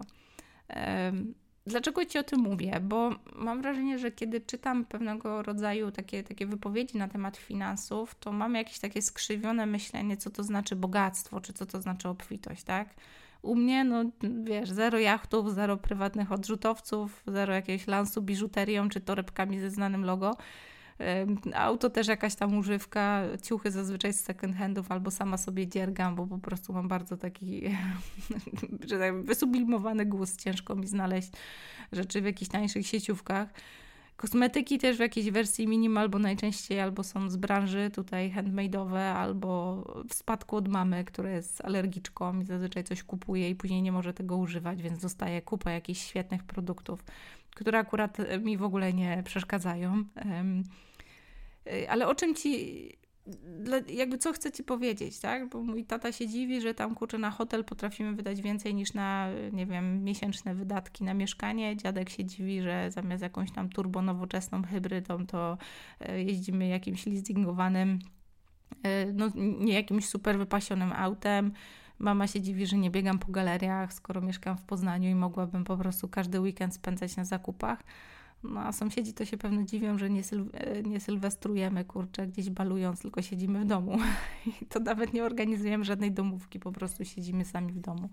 Dlaczego Ci o tym mówię? Bo mam wrażenie, że kiedy czytam pewnego rodzaju takie, takie wypowiedzi na temat finansów, to mam jakieś takie skrzywione myślenie, co to znaczy bogactwo, czy co to znaczy obfitość, tak? U mnie, no wiesz, zero jachtów, zero prywatnych odrzutowców, zero jakiegoś lansu biżuterią czy torebkami ze znanym logo. Auto też jakaś tam używka, ciuchy zazwyczaj z second handów albo sama sobie dziergam, bo po prostu mam bardzo taki, że tak wysublimowany gust. Ciężko mi znaleźć rzeczy w jakichś tańszych sieciówkach. Kosmetyki też w jakiejś wersji minimal, bo najczęściej albo są z branży tutaj handmade'owe, albo w spadku od mamy, która jest alergiczką i zazwyczaj coś kupuje i później nie może tego używać, więc dostaje kupę jakichś świetnych produktów, które akurat mi w ogóle nie przeszkadzają. Y, ale o czym ci jakby co chcę ci powiedzieć, tak? Bo mój tata się dziwi, że tam kurczę na hotel potrafimy wydać więcej niż na, nie wiem, miesięczne wydatki na mieszkanie. Dziadek się dziwi, że zamiast jakąś tam turbo nowoczesną hybrydą to e, jeździmy jakimś leasingowanym, e, no nie jakimś super wypasionym autem. Mama się dziwi, że nie biegam po galeriach, skoro mieszkam w Poznaniu i mogłabym po prostu każdy weekend spędzać na zakupach. No a sąsiedzi to się pewno dziwią, że nie, syl e, nie sylwestrujemy, kurczę, gdzieś balując, tylko siedzimy w domu. I to nawet nie organizujemy żadnej domówki, po prostu siedzimy sami w domu.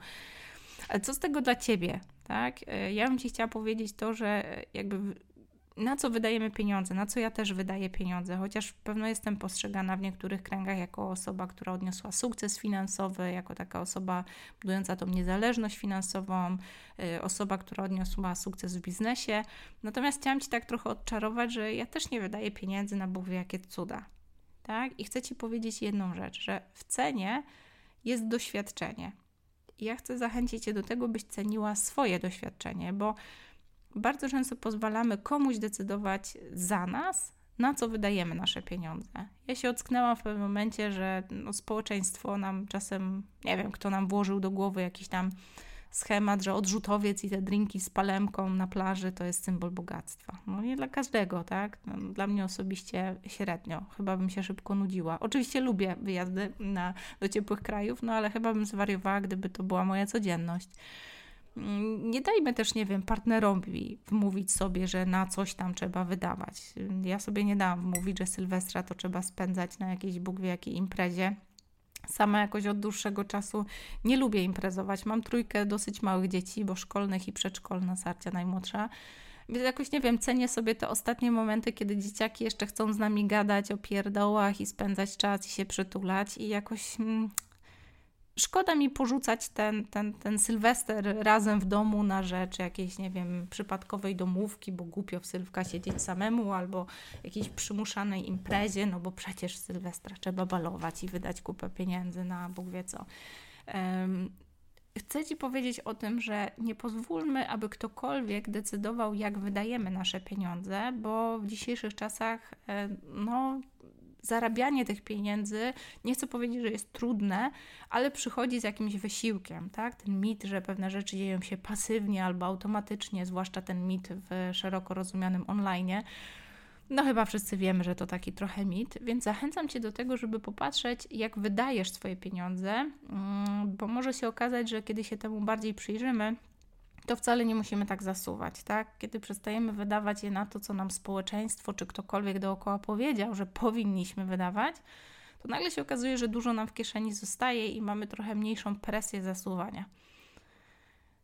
Ale co z tego dla Ciebie, tak? E, ja bym Ci chciała powiedzieć to, że jakby na co wydajemy pieniądze, na co ja też wydaję pieniądze, chociaż pewno jestem postrzegana w niektórych kręgach jako osoba, która odniosła sukces finansowy, jako taka osoba budująca tą niezależność finansową, y, osoba, która odniosła sukces w biznesie. Natomiast chciałam Ci tak trochę odczarować, że ja też nie wydaję pieniędzy na Bóg wie jakie cuda. Tak? I chcę Ci powiedzieć jedną rzecz, że w cenie jest doświadczenie. I ja chcę zachęcić Cię do tego, byś ceniła swoje doświadczenie, bo bardzo często pozwalamy komuś decydować za nas, na co wydajemy nasze pieniądze. Ja się ocknęłam w pewnym momencie, że no, społeczeństwo nam czasem, nie wiem, kto nam włożył do głowy jakiś tam schemat, że odrzutowiec i te drinki z palemką na plaży to jest symbol bogactwa. No nie dla każdego, tak? No, dla mnie osobiście średnio. Chyba bym się szybko nudziła. Oczywiście lubię wyjazdy na, do ciepłych krajów, no ale chyba bym zwariowała, gdyby to była moja codzienność. Nie dajmy też, nie wiem, partnerowi wmówić sobie, że na coś tam trzeba wydawać. Ja sobie nie dałam wmówić, że Sylwestra to trzeba spędzać na jakiejś Bóg wie jakiej imprezie. Sama jakoś od dłuższego czasu nie lubię imprezować. Mam trójkę dosyć małych dzieci, bo szkolnych i przedszkolna, Sarcia najmłodsza. Więc jakoś, nie wiem, cenię sobie te ostatnie momenty, kiedy dzieciaki jeszcze chcą z nami gadać o pierdołach i spędzać czas i się przytulać i jakoś... Szkoda mi porzucać ten, ten, ten sylwester razem w domu na rzecz jakiejś, nie wiem, przypadkowej domówki, bo głupio w Sylwka siedzieć samemu, albo jakiejś przymuszanej imprezie, no bo przecież Sylwestra trzeba balować i wydać kupę pieniędzy na Bóg wie co. Um, chcę Ci powiedzieć o tym, że nie pozwólmy, aby ktokolwiek decydował, jak wydajemy nasze pieniądze, bo w dzisiejszych czasach, e, no, zarabianie tych pieniędzy, nie chcę powiedzieć, że jest trudne, ale przychodzi z jakimś wysiłkiem, tak? Ten mit, że pewne rzeczy dzieją się pasywnie albo automatycznie, zwłaszcza ten mit w szeroko rozumianym online. No chyba wszyscy wiemy, że to taki trochę mit, więc zachęcam Cię do tego, żeby popatrzeć, jak wydajesz swoje pieniądze, mm, bo może się okazać, że kiedy się temu bardziej przyjrzymy, to wcale nie musimy tak zasuwać, tak? Kiedy przestajemy wydawać je na to, co nam społeczeństwo czy ktokolwiek dookoła powiedział, że powinniśmy wydawać, to nagle się okazuje, że dużo nam w kieszeni zostaje i mamy trochę mniejszą presję zasuwania.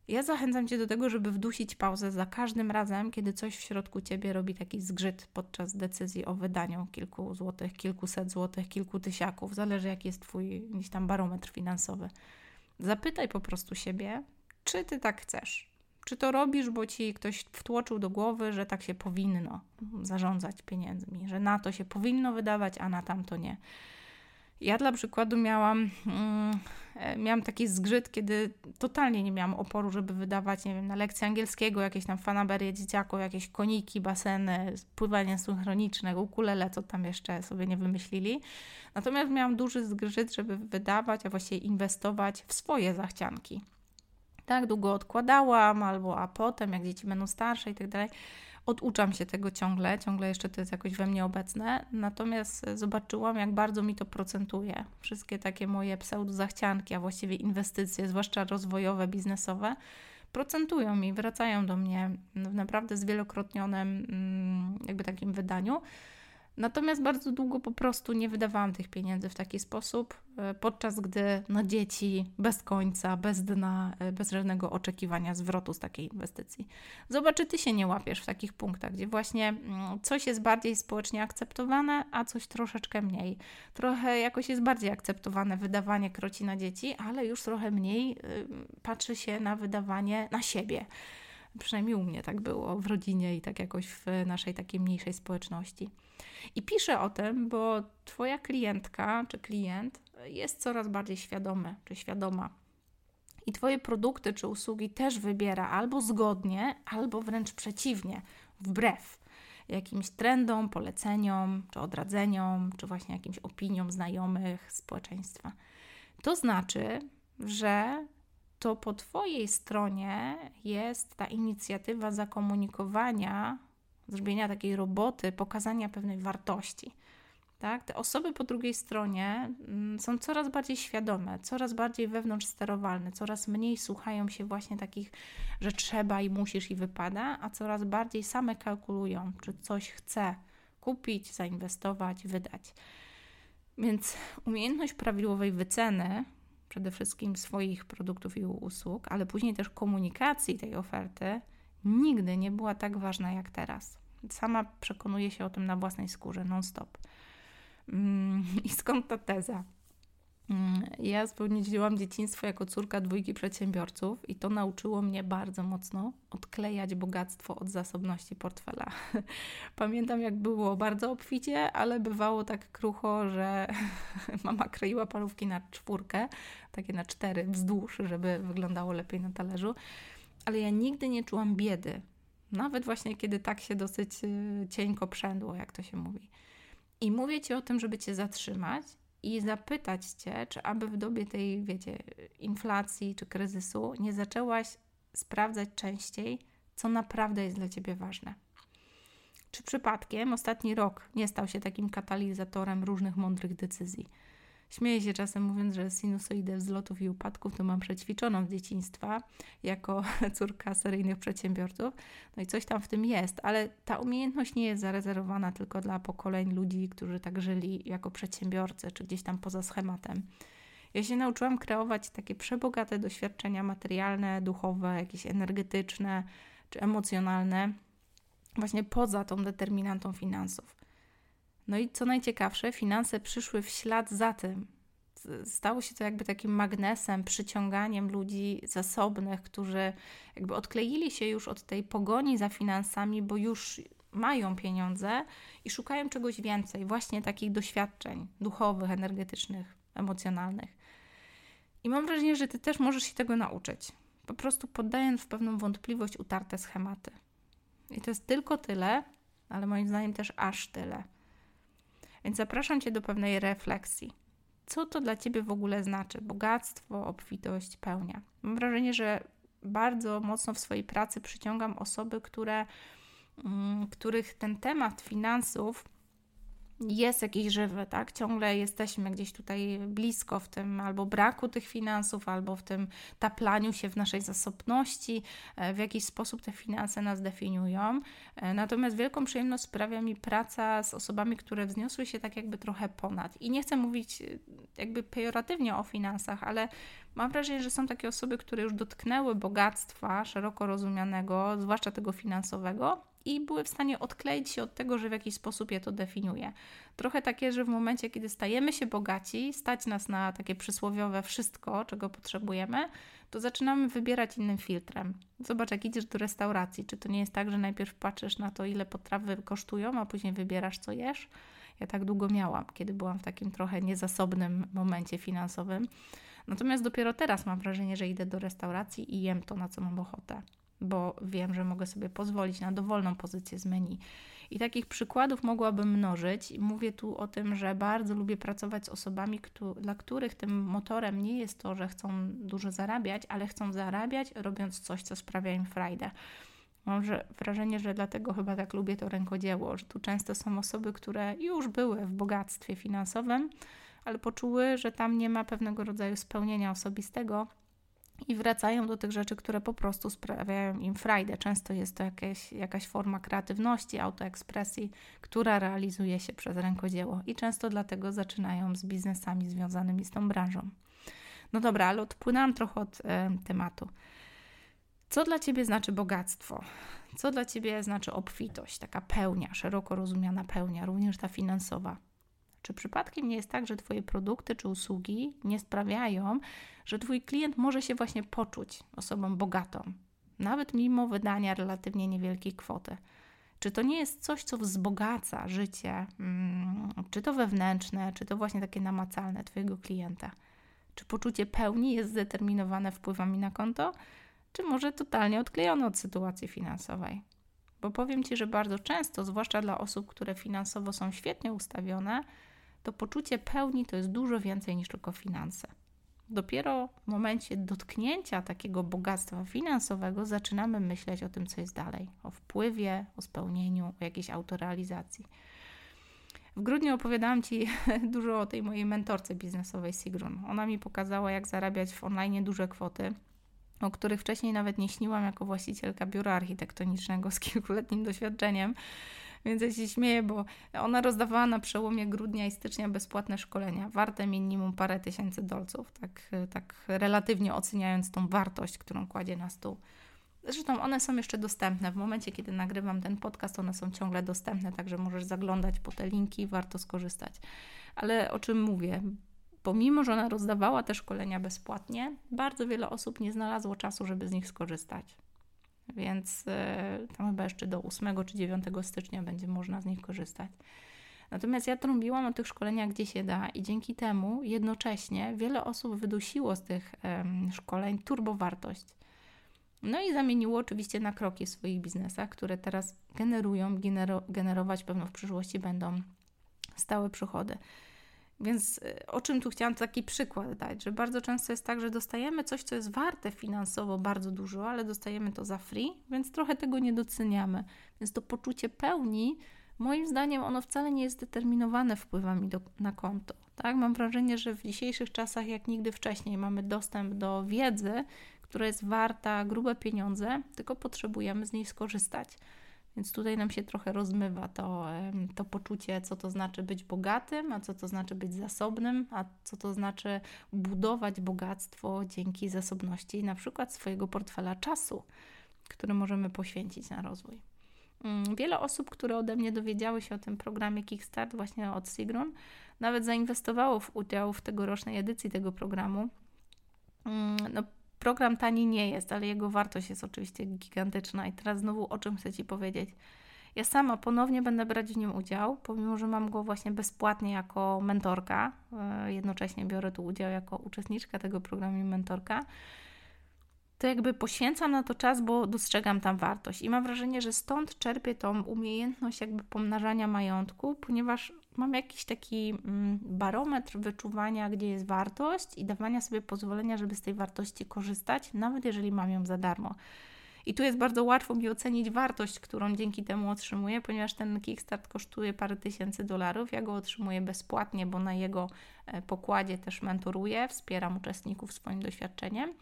Ja zachęcam Cię do tego, żeby wdusić pauzę za każdym razem, kiedy coś w środku Ciebie robi taki zgrzyt podczas decyzji o wydaniu kilku złotych, kilkuset złotych, kilku tysiaków, zależy jaki jest Twój gdzieś tam barometr finansowy. Zapytaj po prostu siebie, czy Ty tak chcesz. Czy to robisz, bo ci ktoś wtłoczył do głowy, że tak się powinno zarządzać pieniędzmi, że na to się powinno wydawać, a na tamto nie. Ja dla przykładu miałam, mm, miałam taki zgrzyt, kiedy totalnie nie miałam oporu, żeby wydawać, nie wiem, na lekcję angielskiego, jakieś tam fanaberie dzieciaku, jakieś koniki, baseny, pływanie synchroniczne, ukulele, co tam jeszcze sobie nie wymyślili. Natomiast miałam duży zgrzyt, żeby wydawać, a właściwie inwestować w swoje zachcianki. Tak długo odkładałam, albo a potem, jak dzieci będą starsze i tak dalej oduczam się tego ciągle, ciągle jeszcze to jest jakoś we mnie obecne, natomiast zobaczyłam, jak bardzo mi to procentuje. Wszystkie takie moje pseudozachcianki, a właściwie inwestycje, zwłaszcza rozwojowe, biznesowe, procentują mi, wracają do mnie w naprawdę zwielokrotnionym mm, jakby takim wydaniu. Natomiast bardzo długo po prostu nie wydawałam tych pieniędzy w taki sposób, e, podczas gdy na dzieci bez końca, bez dna, e, bez żadnego oczekiwania zwrotu z takiej inwestycji. Zobacz, czy ty się nie łapiesz w takich punktach, gdzie właśnie mm, coś jest bardziej społecznie akceptowane, a coś troszeczkę mniej. Trochę jakoś jest bardziej akceptowane wydawanie kroci na dzieci, ale już trochę mniej y, patrzy się na wydawanie na siebie. Przynajmniej u mnie tak było w rodzinie i tak jakoś w naszej takiej mniejszej społeczności. I piszę o tym, bo Twoja klientka czy klient jest coraz bardziej świadomy czy świadoma. I Twoje produkty czy usługi też wybiera albo zgodnie, albo wręcz przeciwnie, wbrew jakimś trendom, poleceniom, czy odradzeniom, czy właśnie jakimś opiniom znajomych, społeczeństwa. To znaczy, że to po Twojej stronie jest ta inicjatywa zakomunikowania zrobienia takiej roboty, pokazania pewnej wartości. Tak? Te osoby po drugiej stronie mm, są coraz bardziej świadome, coraz bardziej wewnątrz sterowalne, coraz mniej słuchają się właśnie takich, że trzeba i musisz i wypada, a coraz bardziej same kalkulują, czy coś chce kupić, zainwestować, wydać. Więc umiejętność prawidłowej wyceny przede wszystkim swoich produktów i usług, ale później też komunikacji tej oferty nigdy nie była tak ważna jak teraz. Sama przekonuję się o tym na własnej skórze, non-stop. Mm, I skąd ta teza? Mm, ja spędziłam dzieciństwo jako córka dwójki przedsiębiorców i to nauczyło mnie bardzo mocno odklejać bogactwo od zasobności portfela. Pamiętam, jak było bardzo obficie, ale bywało tak krucho, że mama kroiła parówki na czwórkę, takie na cztery wzdłuż, żeby wyglądało lepiej na talerzu. Ale ja nigdy nie czułam biedy. Nawet właśnie kiedy tak się dosyć y, cienko przędło, jak to się mówi. I mówię Ci o tym, żeby Cię zatrzymać i zapytać Cię, czy aby w dobie tej, wiecie, inflacji czy kryzysu nie zaczęłaś sprawdzać częściej, co naprawdę jest dla Ciebie ważne. Czy przypadkiem ostatni rok nie stał się takim katalizatorem różnych mądrych decyzji? Śmieję się czasem mówiąc, że sinusoidę wzlotów i upadków to mam przećwiczoną z dzieciństwa jako córka seryjnych przedsiębiorców. No i coś tam w tym jest, ale ta umiejętność nie jest zarezerwowana tylko dla pokoleń ludzi, którzy tak żyli jako przedsiębiorcy, czy gdzieś tam poza schematem. Ja się nauczyłam kreować takie przebogate doświadczenia materialne, duchowe, jakieś energetyczne czy emocjonalne właśnie poza tą determinantą finansów. No i co najciekawsze, finanse przyszły w ślad za tym. Stało się to jakby takim magnesem, przyciąganiem ludzi zasobnych, którzy jakby odkleili się już od tej pogoni za finansami, bo już mają pieniądze i szukają czegoś więcej, właśnie takich doświadczeń duchowych, energetycznych, emocjonalnych. I mam wrażenie, że ty też możesz się tego nauczyć, po prostu poddając w pewną wątpliwość utarte schematy. I to jest tylko tyle, ale moim zdaniem też aż tyle. Więc zapraszam cię do pewnej refleksji. Co to dla ciebie w ogóle znaczy? Bogactwo, obfitość, pełnia. Mam wrażenie, że bardzo mocno w swojej pracy przyciągam osoby, które Mm, których ten temat finansów jest jakiś żywy, tak? Ciągle jesteśmy gdzieś tutaj blisko w tym albo braku tych finansów, albo w tym taplaniu się w naszej zasobności. E, w jakiś sposób te finanse nas definiują. E, natomiast wielką przyjemność sprawia mi praca z osobami, które wzniosły się tak jakby trochę ponad. I nie chcę mówić e, jakby pejoratywnie o finansach, ale mam wrażenie, że są takie osoby, które już dotknęły bogactwa szeroko rozumianego, zwłaszcza tego finansowego i były w stanie odkleić się od tego, że w jakiś sposób je to definiuje. Trochę takie, że w momencie, kiedy stajemy się bogaci, stać nas na takie przysłowiowe wszystko, czego potrzebujemy, to zaczynamy wybierać innym filtrem. Zobacz, jak idziesz do restauracji, czy to nie jest tak, że najpierw patrzysz na to, ile potrawy kosztują, a później wybierasz, co jesz? Ja tak długo miałam, kiedy byłam w takim trochę niezasobnym momencie finansowym. Natomiast dopiero teraz mam wrażenie, że idę do restauracji i jem to, na co mam ochotę bo wiem, że mogę sobie pozwolić na dowolną pozycję z menu. I takich przykładów mogłabym mnożyć. Mówię tu o tym, że bardzo lubię pracować z osobami, dla których tym motorem nie jest to, że chcą dużo zarabiać, ale chcą zarabiać, robiąc coś, co sprawia im frajdę. Mam wrażenie, że dlatego chyba tak lubię to rękodzieło, że tu często są osoby, które już były w bogactwie finansowym, ale poczuły, że tam nie ma pewnego rodzaju spełnienia osobistego i wracają do tych rzeczy, które po prostu sprawiają im frajdę. Często jest to jakieś, jakaś forma kreatywności, autoekspresji, która realizuje się przez rękodzieło i często dlatego zaczynają z biznesami związanymi z tą branżą. No dobra, ale odpłynęłam trochę od e, tematu. Co dla Ciebie znaczy bogactwo? Co dla Ciebie znaczy obfitość, taka pełnia, szeroko rozumiana pełnia, również ta finansowa? Czy przypadkiem nie jest tak, że Twoje produkty czy usługi nie sprawiają, że Twój klient może się właśnie poczuć osobą bogatą, nawet mimo wydania relatywnie niewielkiej kwoty? Czy to nie jest coś, co wzbogaca życie, hmm, czy to wewnętrzne, czy to właśnie takie namacalne Twojego klienta? Czy poczucie pełni jest zdeterminowane wpływami na konto, czy może totalnie odklejone od sytuacji finansowej? Bo powiem Ci, że bardzo często, zwłaszcza dla osób, które finansowo są świetnie ustawione, to poczucie pełni to jest dużo więcej niż tylko finanse. Dopiero w momencie dotknięcia takiego bogactwa finansowego zaczynamy myśleć o tym, co jest dalej, o wpływie, o spełnieniu, o jakiejś autorealizacji. W grudniu opowiadałam Ci dużo o tej mojej mentorce biznesowej Sigrun. Ona mi pokazała, jak zarabiać w online duże kwoty, o których wcześniej nawet nie śniłam jako właścicielka biura architektonicznego z kilkuletnim doświadczeniem. Więc ja się śmieję, bo ona rozdawała na przełomie grudnia i stycznia bezpłatne szkolenia, warte minimum parę tysięcy dolców, tak, tak relatywnie oceniając tą wartość, którą kładzie na stół. Zresztą one są jeszcze dostępne. W momencie, kiedy nagrywam ten podcast, one są ciągle dostępne, także możesz zaglądać po te linki, warto skorzystać. Ale o czym mówię? Pomimo, że ona rozdawała te szkolenia bezpłatnie, bardzo wiele osób nie znalazło czasu, żeby z nich skorzystać więc e, tam chyba jeszcze do 8 czy 9 stycznia będzie można z nich korzystać. Natomiast ja trąbiłam o tych szkoleniach, gdzie się da, i dzięki temu jednocześnie wiele osób wydusiło z tych um, szkoleń turbowartość. No i zamieniło oczywiście na kroki w swoich biznesach, które teraz generują, genero generować pewno w przyszłości będą stałe przychody. Więc y, o czym tu chciałam taki przykład dać, że bardzo często jest tak, że dostajemy coś, co jest warte finansowo bardzo dużo, ale dostajemy to za free, więc trochę tego nie doceniamy. Więc to poczucie pełni, moim zdaniem, ono wcale nie jest determinowane wpływami do, na konto. Tak? Mam wrażenie, że w dzisiejszych czasach, jak nigdy wcześniej, mamy dostęp do wiedzy, która jest warta grube pieniądze, tylko potrzebujemy z niej skorzystać. Więc tutaj nam się trochę rozmywa to, to poczucie, co to znaczy być bogatym, a co to znaczy być zasobnym, a co to znaczy budować bogactwo dzięki zasobności na przykład swojego portfela czasu, który możemy poświęcić na rozwój. Mm, wiele osób, które ode mnie dowiedziały się o tym programie Kickstart, właśnie od Sigrun, nawet zainwestowało w udział w tegorocznej edycji tego programu. Mm, no, program tani nie jest, ale jego wartość jest oczywiście gigantyczna. I teraz znowu o czym chcę Ci powiedzieć. Ja sama ponownie będę brać w nim udział, pomimo że mam go właśnie bezpłatnie jako mentorka. E, jednocześnie biorę tu udział jako uczestniczka tego programu i mentorka to jakby poświęcam na to czas, bo dostrzegam tam wartość. I mam wrażenie, że stąd czerpię tą umiejętność jakby pomnażania majątku, ponieważ mam jakiś taki mm, barometr wyczuwania, gdzie jest wartość i dawania sobie pozwolenia, żeby z tej wartości korzystać, nawet jeżeli mam ją za darmo. I tu jest bardzo łatwo mi ocenić wartość, którą dzięki temu otrzymuję, ponieważ ten Kickstart kosztuje parę tysięcy dolarów. Ja go otrzymuję bezpłatnie, bo na jego e, pokładzie też mentoruję, wspieram uczestników swoim doświadczeniem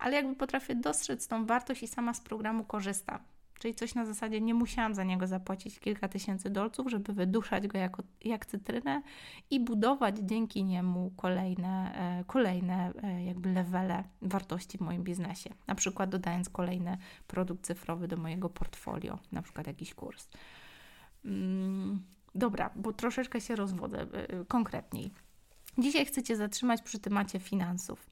ale jakby potrafię dostrzec tą wartość i sama z programu korzystam. Czyli coś na zasadzie nie musiałam za niego zapłacić kilka tysięcy dolców, żeby wyduszać go jako, jak cytrynę i budować dzięki niemu kolejne, e, kolejne e, jakby levele wartości w moim biznesie. Na przykład dodając kolejny produkt cyfrowy do mojego portfolio, na przykład jakiś kurs. Mm, dobra, bo troszeczkę się rozwodzę e, konkretniej. Dzisiaj chcę Cię zatrzymać przy temacie finansów.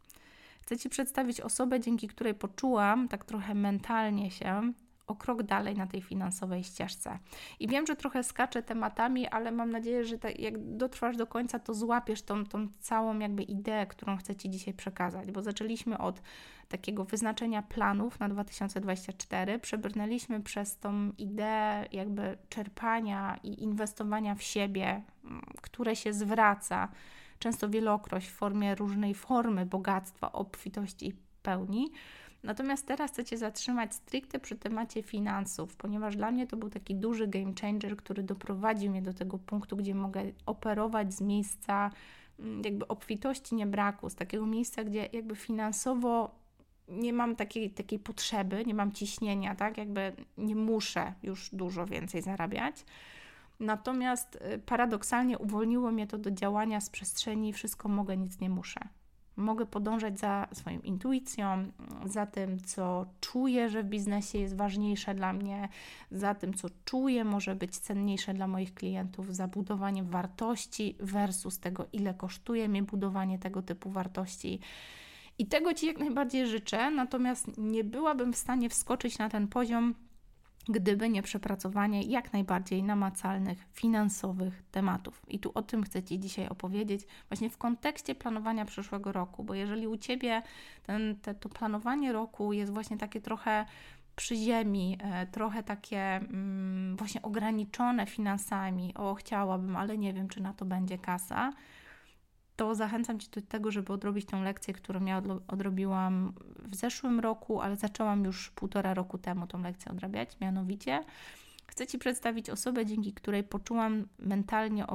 Chcę Ci przedstawić osobę, dzięki której poczułam tak trochę mentalnie się o krok dalej na tej finansowej ścieżce. I wiem, że trochę skaczę tematami, ale mam nadzieję, że tak jak dotrwasz do końca, to złapiesz tą, tą całą jakby ideę, którą chcę Ci dzisiaj przekazać, bo zaczęliśmy od takiego wyznaczenia planów na 2024, przebrnęliśmy przez tą ideę jakby czerpania i inwestowania w siebie, które się zwraca często wielokroć w formie różnej formy bogactwa, obfitości i pełni. Natomiast teraz chcę Cię zatrzymać stricte przy temacie finansów, ponieważ dla mnie to był taki duży game changer, który doprowadził mnie do tego punktu, gdzie mogę operować z miejsca mm, jakby obfitości, nie braku, z takiego miejsca, gdzie jakby finansowo nie mam takiej, takiej potrzeby, nie mam ciśnienia, tak? Jakby nie muszę już dużo więcej zarabiać. Natomiast y, paradoksalnie uwolniło mnie to do działania z przestrzeni wszystko mogę, nic nie muszę. Mogę podążać za swoją intuicją, za tym, co czuję, że w biznesie jest ważniejsze dla mnie, za tym, co czuję, może być cenniejsze dla moich klientów, za budowaniem wartości versus tego, ile kosztuje mi budowanie tego typu wartości. I tego Ci jak najbardziej życzę, natomiast nie byłabym w stanie wskoczyć na ten poziom, gdyby nie przepracowanie jak najbardziej namacalnych, finansowych tematów. I tu o tym chcę Ci dzisiaj opowiedzieć, właśnie w kontekście planowania przyszłego roku, bo jeżeli u Ciebie ten, te, to planowanie roku jest właśnie takie trochę przy ziemi, e, trochę takie mm, właśnie ograniczone finansami, o chciałabym, ale nie wiem, czy na to będzie kasa, to zachęcam Cię do tego, żeby odrobić tą lekcję, którą ja odrobiłam w zeszłym roku, ale zaczęłam już półtora roku temu tą lekcję odrabiać. Mianowicie chcę Ci przedstawić osobę, dzięki której poczułam mentalnie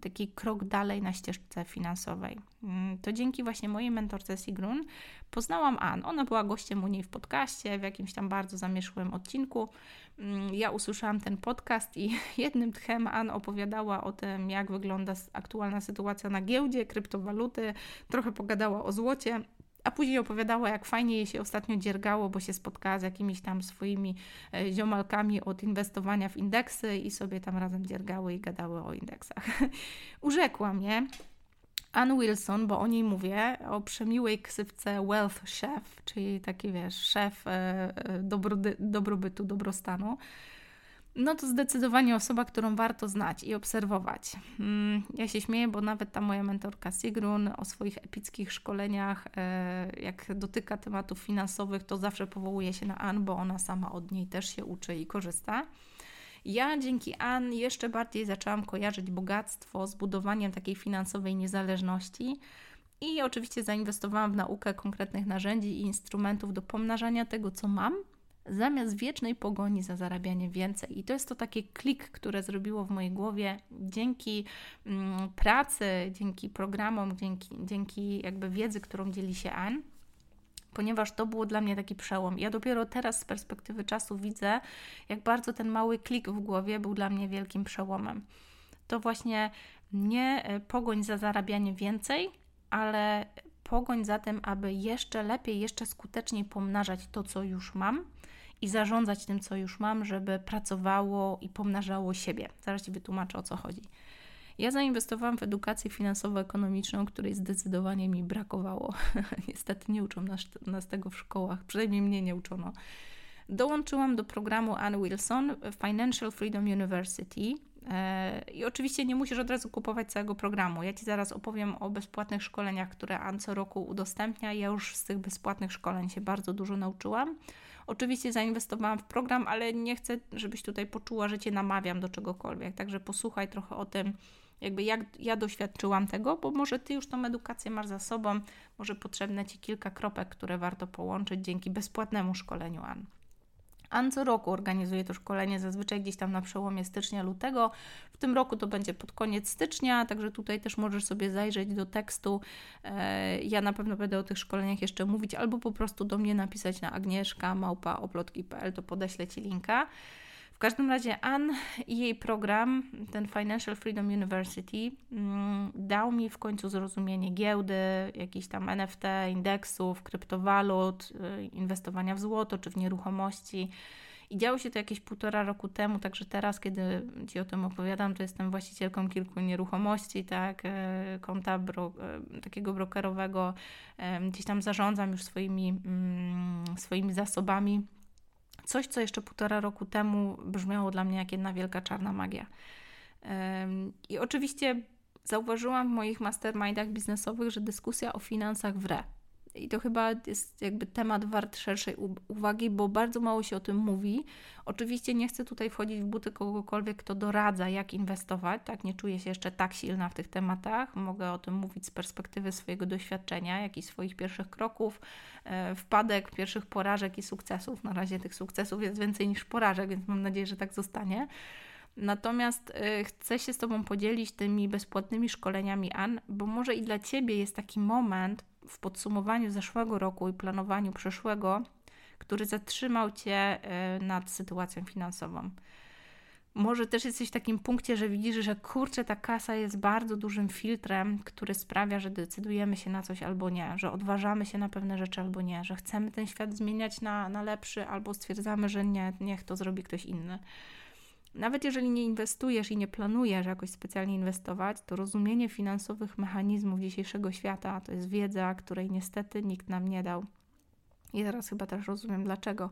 taki krok dalej na ścieżce finansowej. Mm, to dzięki właśnie mojej mentorce Sigrun poznałam Ann. Ona była gościem u niej w podcaście, w jakimś tam bardzo zamieszłym odcinku. Mm, ja usłyszałam ten podcast i jednym tchem Ann opowiadała o tym, jak wygląda aktualna sytuacja na giełdzie, kryptowaluty, trochę pogadała o złocie a później opowiadała, jak fajnie jej się ostatnio dziergało, bo się spotkała z jakimiś tam swoimi e, ziomalkami od inwestowania w indeksy i sobie tam razem dziergały i gadały o indeksach. Urzekła mnie Ann Wilson, bo o niej mówię, o przemiłej ksywce Wealth Chef, czyli taki wiesz, szef e, e, dobrobytu, dobrostanu no to zdecydowanie osoba, którą warto znać i obserwować. Mm, ja się śmieję, bo nawet ta moja mentorka Sigrun o swoich epickich szkoleniach, e, jak dotyka tematów finansowych, to zawsze powołuje się na Ann, bo ona sama od niej też się uczy i korzysta. Ja dzięki Ann jeszcze bardziej zaczęłam kojarzyć bogactwo z budowaniem takiej finansowej niezależności. I oczywiście zainwestowałam w naukę konkretnych narzędzi i instrumentów do pomnażania tego, co mam, zamiast wiecznej pogoni za zarabianie więcej. I to jest to taki klik, które zrobiło w mojej głowie dzięki mm, pracy, dzięki programom, dzięki, dzięki jakby wiedzy, którą dzieli się Ann ponieważ to było dla mnie taki przełom. Ja dopiero teraz z perspektywy czasu widzę, jak bardzo ten mały klik w głowie był dla mnie wielkim przełomem. To właśnie nie e, pogoń za zarabianie więcej, ale pogoń za tym, aby jeszcze lepiej, jeszcze skuteczniej pomnażać to, co już mam i zarządzać tym, co już mam, żeby pracowało i pomnażało siebie. Zaraz Ci wytłumaczę, o co chodzi. Ja zainwestowałam w edukację finansowo-ekonomiczną, której zdecydowanie mi brakowało. Niestety nie uczą nas, nas tego w szkołach, przynajmniej mnie nie uczono. Dołączyłam do programu Ann Wilson Financial Freedom University. E, I oczywiście nie musisz od razu kupować całego programu. Ja Ci zaraz opowiem o bezpłatnych szkoleniach, które Ann co roku udostępnia. Ja już z tych bezpłatnych szkoleń się bardzo dużo nauczyłam. Oczywiście zainwestowałam w program, ale nie chcę, żebyś tutaj poczuła, że Cię namawiam do czegokolwiek. Także posłuchaj trochę o tym, jakby jak ja doświadczyłam tego, bo może Ty już tą edukację masz za sobą, może potrzebne Ci kilka kropek, które warto połączyć dzięki bezpłatnemu szkoleniu Ann. An co roku organizuje to szkolenie, zazwyczaj gdzieś tam na przełomie stycznia, lutego. W tym roku to będzie pod koniec stycznia, także tutaj też możesz sobie zajrzeć do tekstu. E, ja na pewno będę o tych szkoleniach jeszcze mówić, albo po prostu do mnie napisać na agnieszka małpa to podeślę Ci linka każdym razie Ann i jej program, ten Financial Freedom University, mm, dał mi w końcu zrozumienie giełdy, jakichś tam NFT, indeksów, kryptowalut, y, inwestowania w złoto czy w nieruchomości. I działo się to jakieś półtora roku temu, także teraz, kiedy Ci o tym opowiadam, to jestem właścicielką kilku nieruchomości, tak, y, konta bro, y, takiego brokerowego, gdzieś tam zarządzam już swoimi, mm, swoimi zasobami Coś, co jeszcze półtora roku temu brzmiało dla mnie jak jedna wielka czarna magia. I oczywiście zauważyłam w moich mastermindach biznesowych, że dyskusja o finansach wre. I to chyba jest jakby temat wart szerszej uwagi, bo bardzo mało się o tym mówi. Oczywiście nie chcę tutaj wchodzić w buty kogokolwiek, kto doradza, jak inwestować. Tak, nie czuję się jeszcze tak silna w tych tematach. Mogę o tym mówić z perspektywy swojego doświadczenia, jak i swoich pierwszych kroków, e, wpadek, pierwszych porażek i sukcesów. Na razie tych sukcesów jest więcej niż porażek, więc mam nadzieję, że tak zostanie. Natomiast y, chcę się z Tobą podzielić tymi bezpłatnymi szkoleniami An, bo może i dla Ciebie jest taki moment w podsumowaniu zeszłego roku i planowaniu przyszłego, który zatrzymał Cię y, nad sytuacją finansową. Może też jesteś w takim punkcie, że widzisz, że kurczę, ta kasa jest bardzo dużym filtrem, który sprawia, że decydujemy się na coś albo nie, że odważamy się na pewne rzeczy albo nie, że chcemy ten świat zmieniać na, na lepszy albo stwierdzamy, że nie, niech to zrobi ktoś inny. Nawet jeżeli nie inwestujesz i nie planujesz jakoś specjalnie inwestować, to rozumienie finansowych mechanizmów dzisiejszego świata to jest wiedza, której niestety nikt nam nie dał. I teraz chyba też rozumiem dlaczego.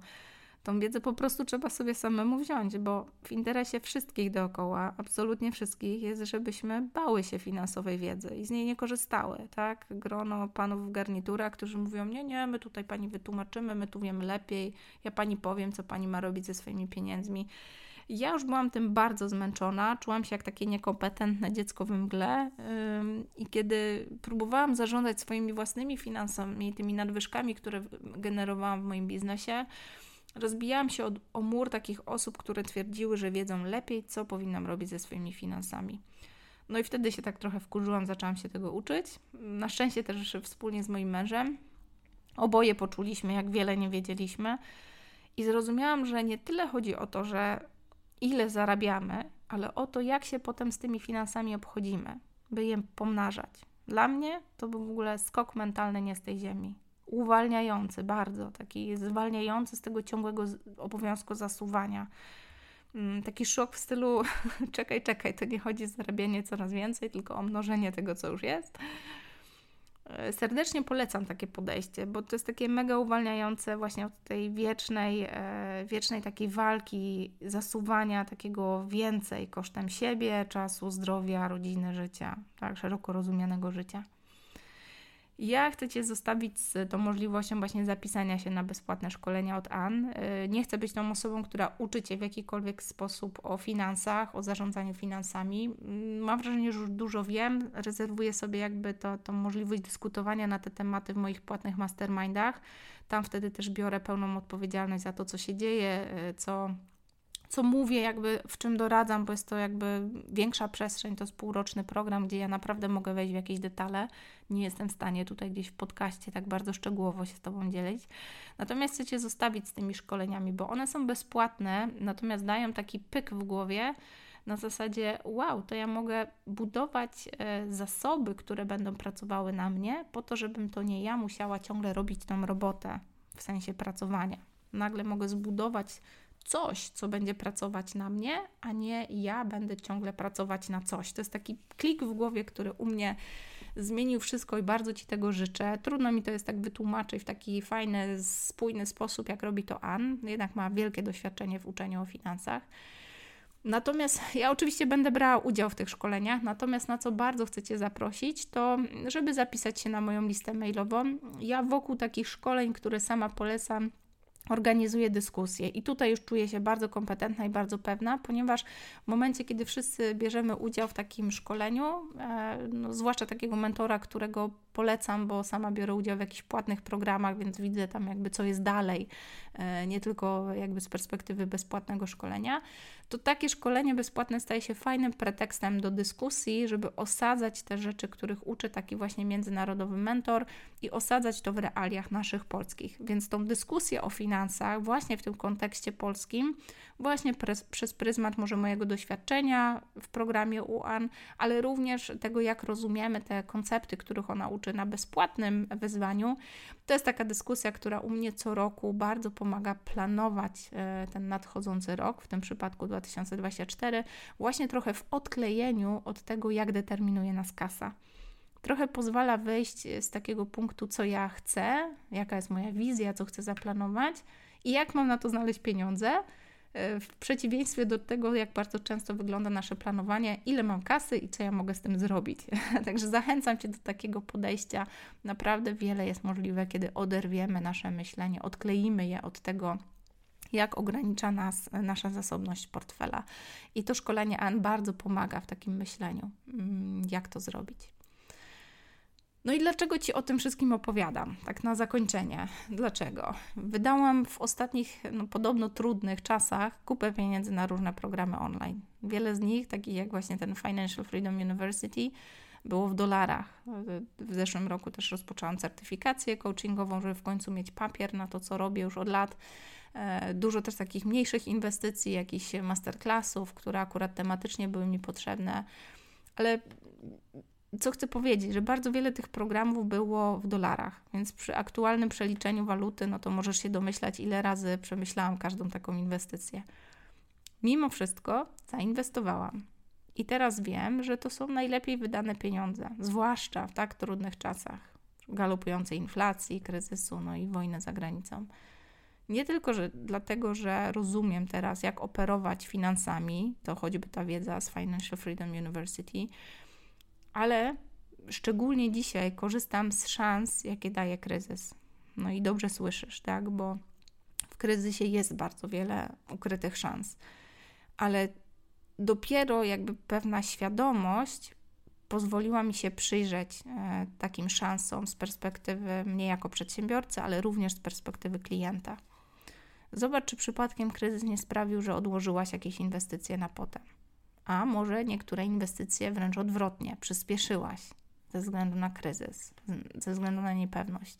Tą wiedzę po prostu trzeba sobie samemu wziąć, bo w interesie wszystkich dookoła, absolutnie wszystkich, jest, żebyśmy bały się finansowej wiedzy i z niej nie korzystały, tak? Grono panów w garniturach, którzy mówią: Nie, nie, my tutaj pani wytłumaczymy, my tu wiemy lepiej, ja pani powiem, co pani ma robić ze swoimi pieniędzmi. Ja już byłam tym bardzo zmęczona, czułam się jak takie niekompetentne dziecko w mgle i kiedy próbowałam zarządzać swoimi własnymi finansami, tymi nadwyżkami, które generowałam w moim biznesie, rozbijałam się o, o mur takich osób, które twierdziły, że wiedzą lepiej, co powinnam robić ze swoimi finansami. No i wtedy się tak trochę wkurzyłam, zaczęłam się tego uczyć. Na szczęście też wspólnie z moim mężem. Oboje poczuliśmy, jak wiele nie wiedzieliśmy. I zrozumiałam, że nie tyle chodzi o to, że ile zarabiamy, ale o to, jak się potem z tymi finansami obchodzimy, by je pomnażać. Dla mnie to był w ogóle skok mentalny nie z tej ziemi. Uwalniający bardzo, taki zwalniający z tego ciągłego obowiązku zasuwania. Mm, taki szok w stylu czekaj, czekaj, to nie chodzi o zarabianie coraz więcej, tylko o mnożenie tego, co już jest. E, serdecznie polecam takie podejście, bo to jest takie mega uwalniające właśnie od tej wiecznej, e, wiecznej takiej walki, zasuwania takiego więcej kosztem siebie, czasu, zdrowia, rodziny, życia, tak, szeroko rozumianego życia. Ja chcę Cię zostawić z tą możliwością właśnie zapisania się na bezpłatne szkolenia od Ann. Y, nie chcę być tą osobą, która uczy Cię w jakikolwiek sposób o finansach, o zarządzaniu finansami. Mm, mam wrażenie, że już dużo wiem. Rezerwuję sobie jakby to, tą możliwość dyskutowania na te tematy w moich płatnych mastermindach. Tam wtedy też biorę pełną odpowiedzialność za to, co się dzieje, y, co co mówię, jakby w czym doradzam, bo jest to jakby większa przestrzeń, to jest półroczny program, gdzie ja naprawdę mogę wejść w jakieś detale. Nie jestem w stanie tutaj gdzieś w podcaście tak bardzo szczegółowo się z Tobą dzielić. Natomiast chcę Cię zostawić z tymi szkoleniami, bo one są bezpłatne, natomiast dają taki pyk w głowie na zasadzie, wow, to ja mogę budować e, zasoby, które będą pracowały na mnie, po to, żebym to nie ja musiała ciągle robić tą robotę w sensie pracowania. Nagle mogę zbudować coś, co będzie pracować na mnie, a nie ja będę ciągle pracować na coś. To jest taki klik w głowie, który u mnie zmienił wszystko i bardzo Ci tego życzę. Trudno mi to jest tak wytłumaczyć w taki fajny, spójny sposób, jak robi to Ann. Jednak ma wielkie doświadczenie w uczeniu o finansach. Natomiast ja oczywiście będę brała udział w tych szkoleniach, natomiast na co bardzo chcecie zaprosić, to żeby zapisać się na moją listę mailową. Ja wokół takich szkoleń, które sama polecam, organizuję dyskusję. I tutaj już czuję się bardzo kompetentna i bardzo pewna, ponieważ w momencie, kiedy wszyscy bierzemy udział w takim szkoleniu, e, no, zwłaszcza takiego mentora, którego polecam, bo sama biorę udział w jakichś płatnych programach, więc widzę tam jakby co jest dalej, e, nie tylko jakby z perspektywy bezpłatnego szkolenia, to takie szkolenie bezpłatne staje się fajnym pretekstem do dyskusji, żeby osadzać te rzeczy, których uczy taki właśnie międzynarodowy mentor i osadzać to w realiach naszych polskich. Więc tą dyskusję o finansach właśnie w tym kontekście polskim, właśnie przez, przez pryzmat może mojego doświadczenia w programie UAN, ale również tego, jak rozumiemy te koncepty, których ona uczy na bezpłatnym wyzwaniu, to jest taka dyskusja, która u mnie co roku bardzo pomaga planować e, ten nadchodzący rok, w tym przypadku 2024, właśnie trochę w odklejeniu od tego, jak determinuje nas kasa. Trochę pozwala wyjść z takiego punktu, co ja chcę, jaka jest moja wizja, co chcę zaplanować i jak mam na to znaleźć pieniądze, w przeciwieństwie do tego, jak bardzo często wygląda nasze planowanie, ile mam kasy i co ja mogę z tym zrobić. Także zachęcam Cię do takiego podejścia. Naprawdę wiele jest możliwe, kiedy oderwiemy nasze myślenie, odkleimy je od tego, jak ogranicza nas nasza zasobność portfela. I to szkolenie AN bardzo pomaga w takim myśleniu, mm, jak to zrobić. No i dlaczego Ci o tym wszystkim opowiadam? Tak na zakończenie. Dlaczego? Wydałam w ostatnich, no, podobno trudnych czasach kupę pieniędzy na różne programy online. Wiele z nich, takich jak właśnie ten Financial Freedom University, było w dolarach. W zeszłym roku też rozpoczęłam certyfikację coachingową, żeby w końcu mieć papier na to, co robię już od lat. E, dużo też takich mniejszych inwestycji, jakichś masterclassów, które akurat tematycznie były mi potrzebne. Ale co chcę powiedzieć, że bardzo wiele tych programów było w dolarach, więc przy aktualnym przeliczeniu waluty, no to możesz się domyślać, ile razy przemyślałam każdą taką inwestycję. Mimo wszystko zainwestowałam. I teraz wiem, że to są najlepiej wydane pieniądze, zwłaszcza w tak trudnych czasach galopującej inflacji, kryzysu, no i wojny za granicą. Nie tylko że, dlatego, że rozumiem teraz, jak operować finansami, to choćby ta wiedza z Financial Freedom University, ale szczególnie dzisiaj korzystam z szans, jakie daje kryzys. No i dobrze słyszysz, tak? Bo w kryzysie jest bardzo wiele ukrytych szans, ale dopiero jakby pewna świadomość pozwoliła mi się przyjrzeć e, takim szansom z perspektywy mnie jako przedsiębiorcy, ale również z perspektywy klienta. Zobacz, czy przypadkiem kryzys nie sprawił, że odłożyłaś jakieś inwestycje na potem. A może niektóre inwestycje wręcz odwrotnie, przyspieszyłaś ze względu na kryzys, ze względu na niepewność.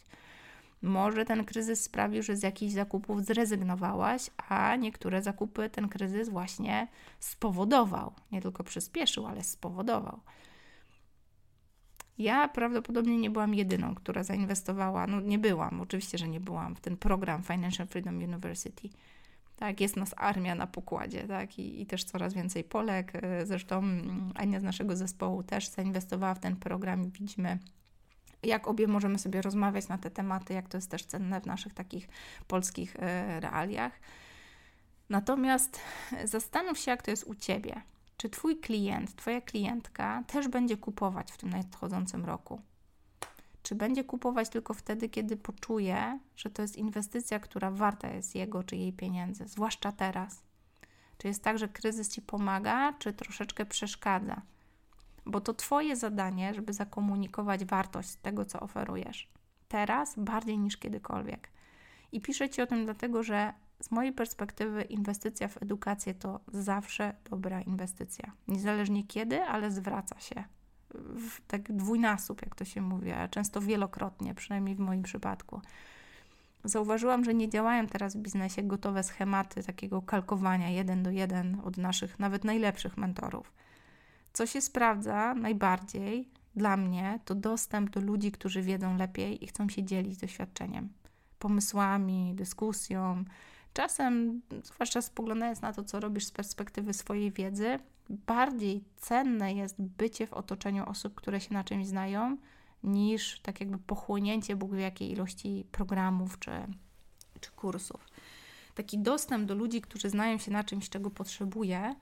Może ten kryzys sprawił, że z jakichś zakupów zrezygnowałaś, a niektóre zakupy ten kryzys właśnie spowodował. Nie tylko przyspieszył, ale spowodował. Ja prawdopodobnie nie byłam jedyną, która zainwestowała, no nie byłam, oczywiście, że nie byłam w ten program Financial Freedom University. Tak, jest nas armia na pokładzie, tak, i, i też coraz więcej Polek. Zresztą Ania z naszego zespołu też zainwestowała w ten program widzimy, jak obie możemy sobie rozmawiać na te tematy, jak to jest też cenne w naszych takich polskich e, realiach. Natomiast zastanów się, jak to jest u Ciebie. Czy Twój klient, Twoja klientka też będzie kupować w tym nadchodzącym roku? Czy będzie kupować tylko wtedy, kiedy poczuje, że to jest inwestycja, która warta jest jego czy jej pieniędzy, zwłaszcza teraz? Czy jest tak, że kryzys ci pomaga, czy troszeczkę przeszkadza? Bo to Twoje zadanie, żeby zakomunikować wartość tego, co oferujesz. Teraz bardziej niż kiedykolwiek. I piszę Ci o tym dlatego, że z mojej perspektywy inwestycja w edukację to zawsze dobra inwestycja. Niezależnie kiedy, ale zwraca się. W tak dwójnasób, jak to się mówi, a często wielokrotnie, przynajmniej w moim przypadku. Zauważyłam, że nie działają teraz w biznesie gotowe schematy takiego kalkowania jeden do jeden od naszych nawet najlepszych mentorów. Co się sprawdza najbardziej dla mnie, to dostęp do ludzi, którzy wiedzą lepiej i chcą się dzielić doświadczeniem. pomysłami, dyskusją. Czasem, zwłaszcza spoglądając na to, co robisz z perspektywy swojej wiedzy, bardziej cenne jest bycie w otoczeniu osób, które się na czymś znają, niż tak jakby pochłonięcie Bóg wie jakiej ilości programów czy, czy kursów. Taki dostęp do ludzi, którzy znają się na czymś, czego potrzebuje,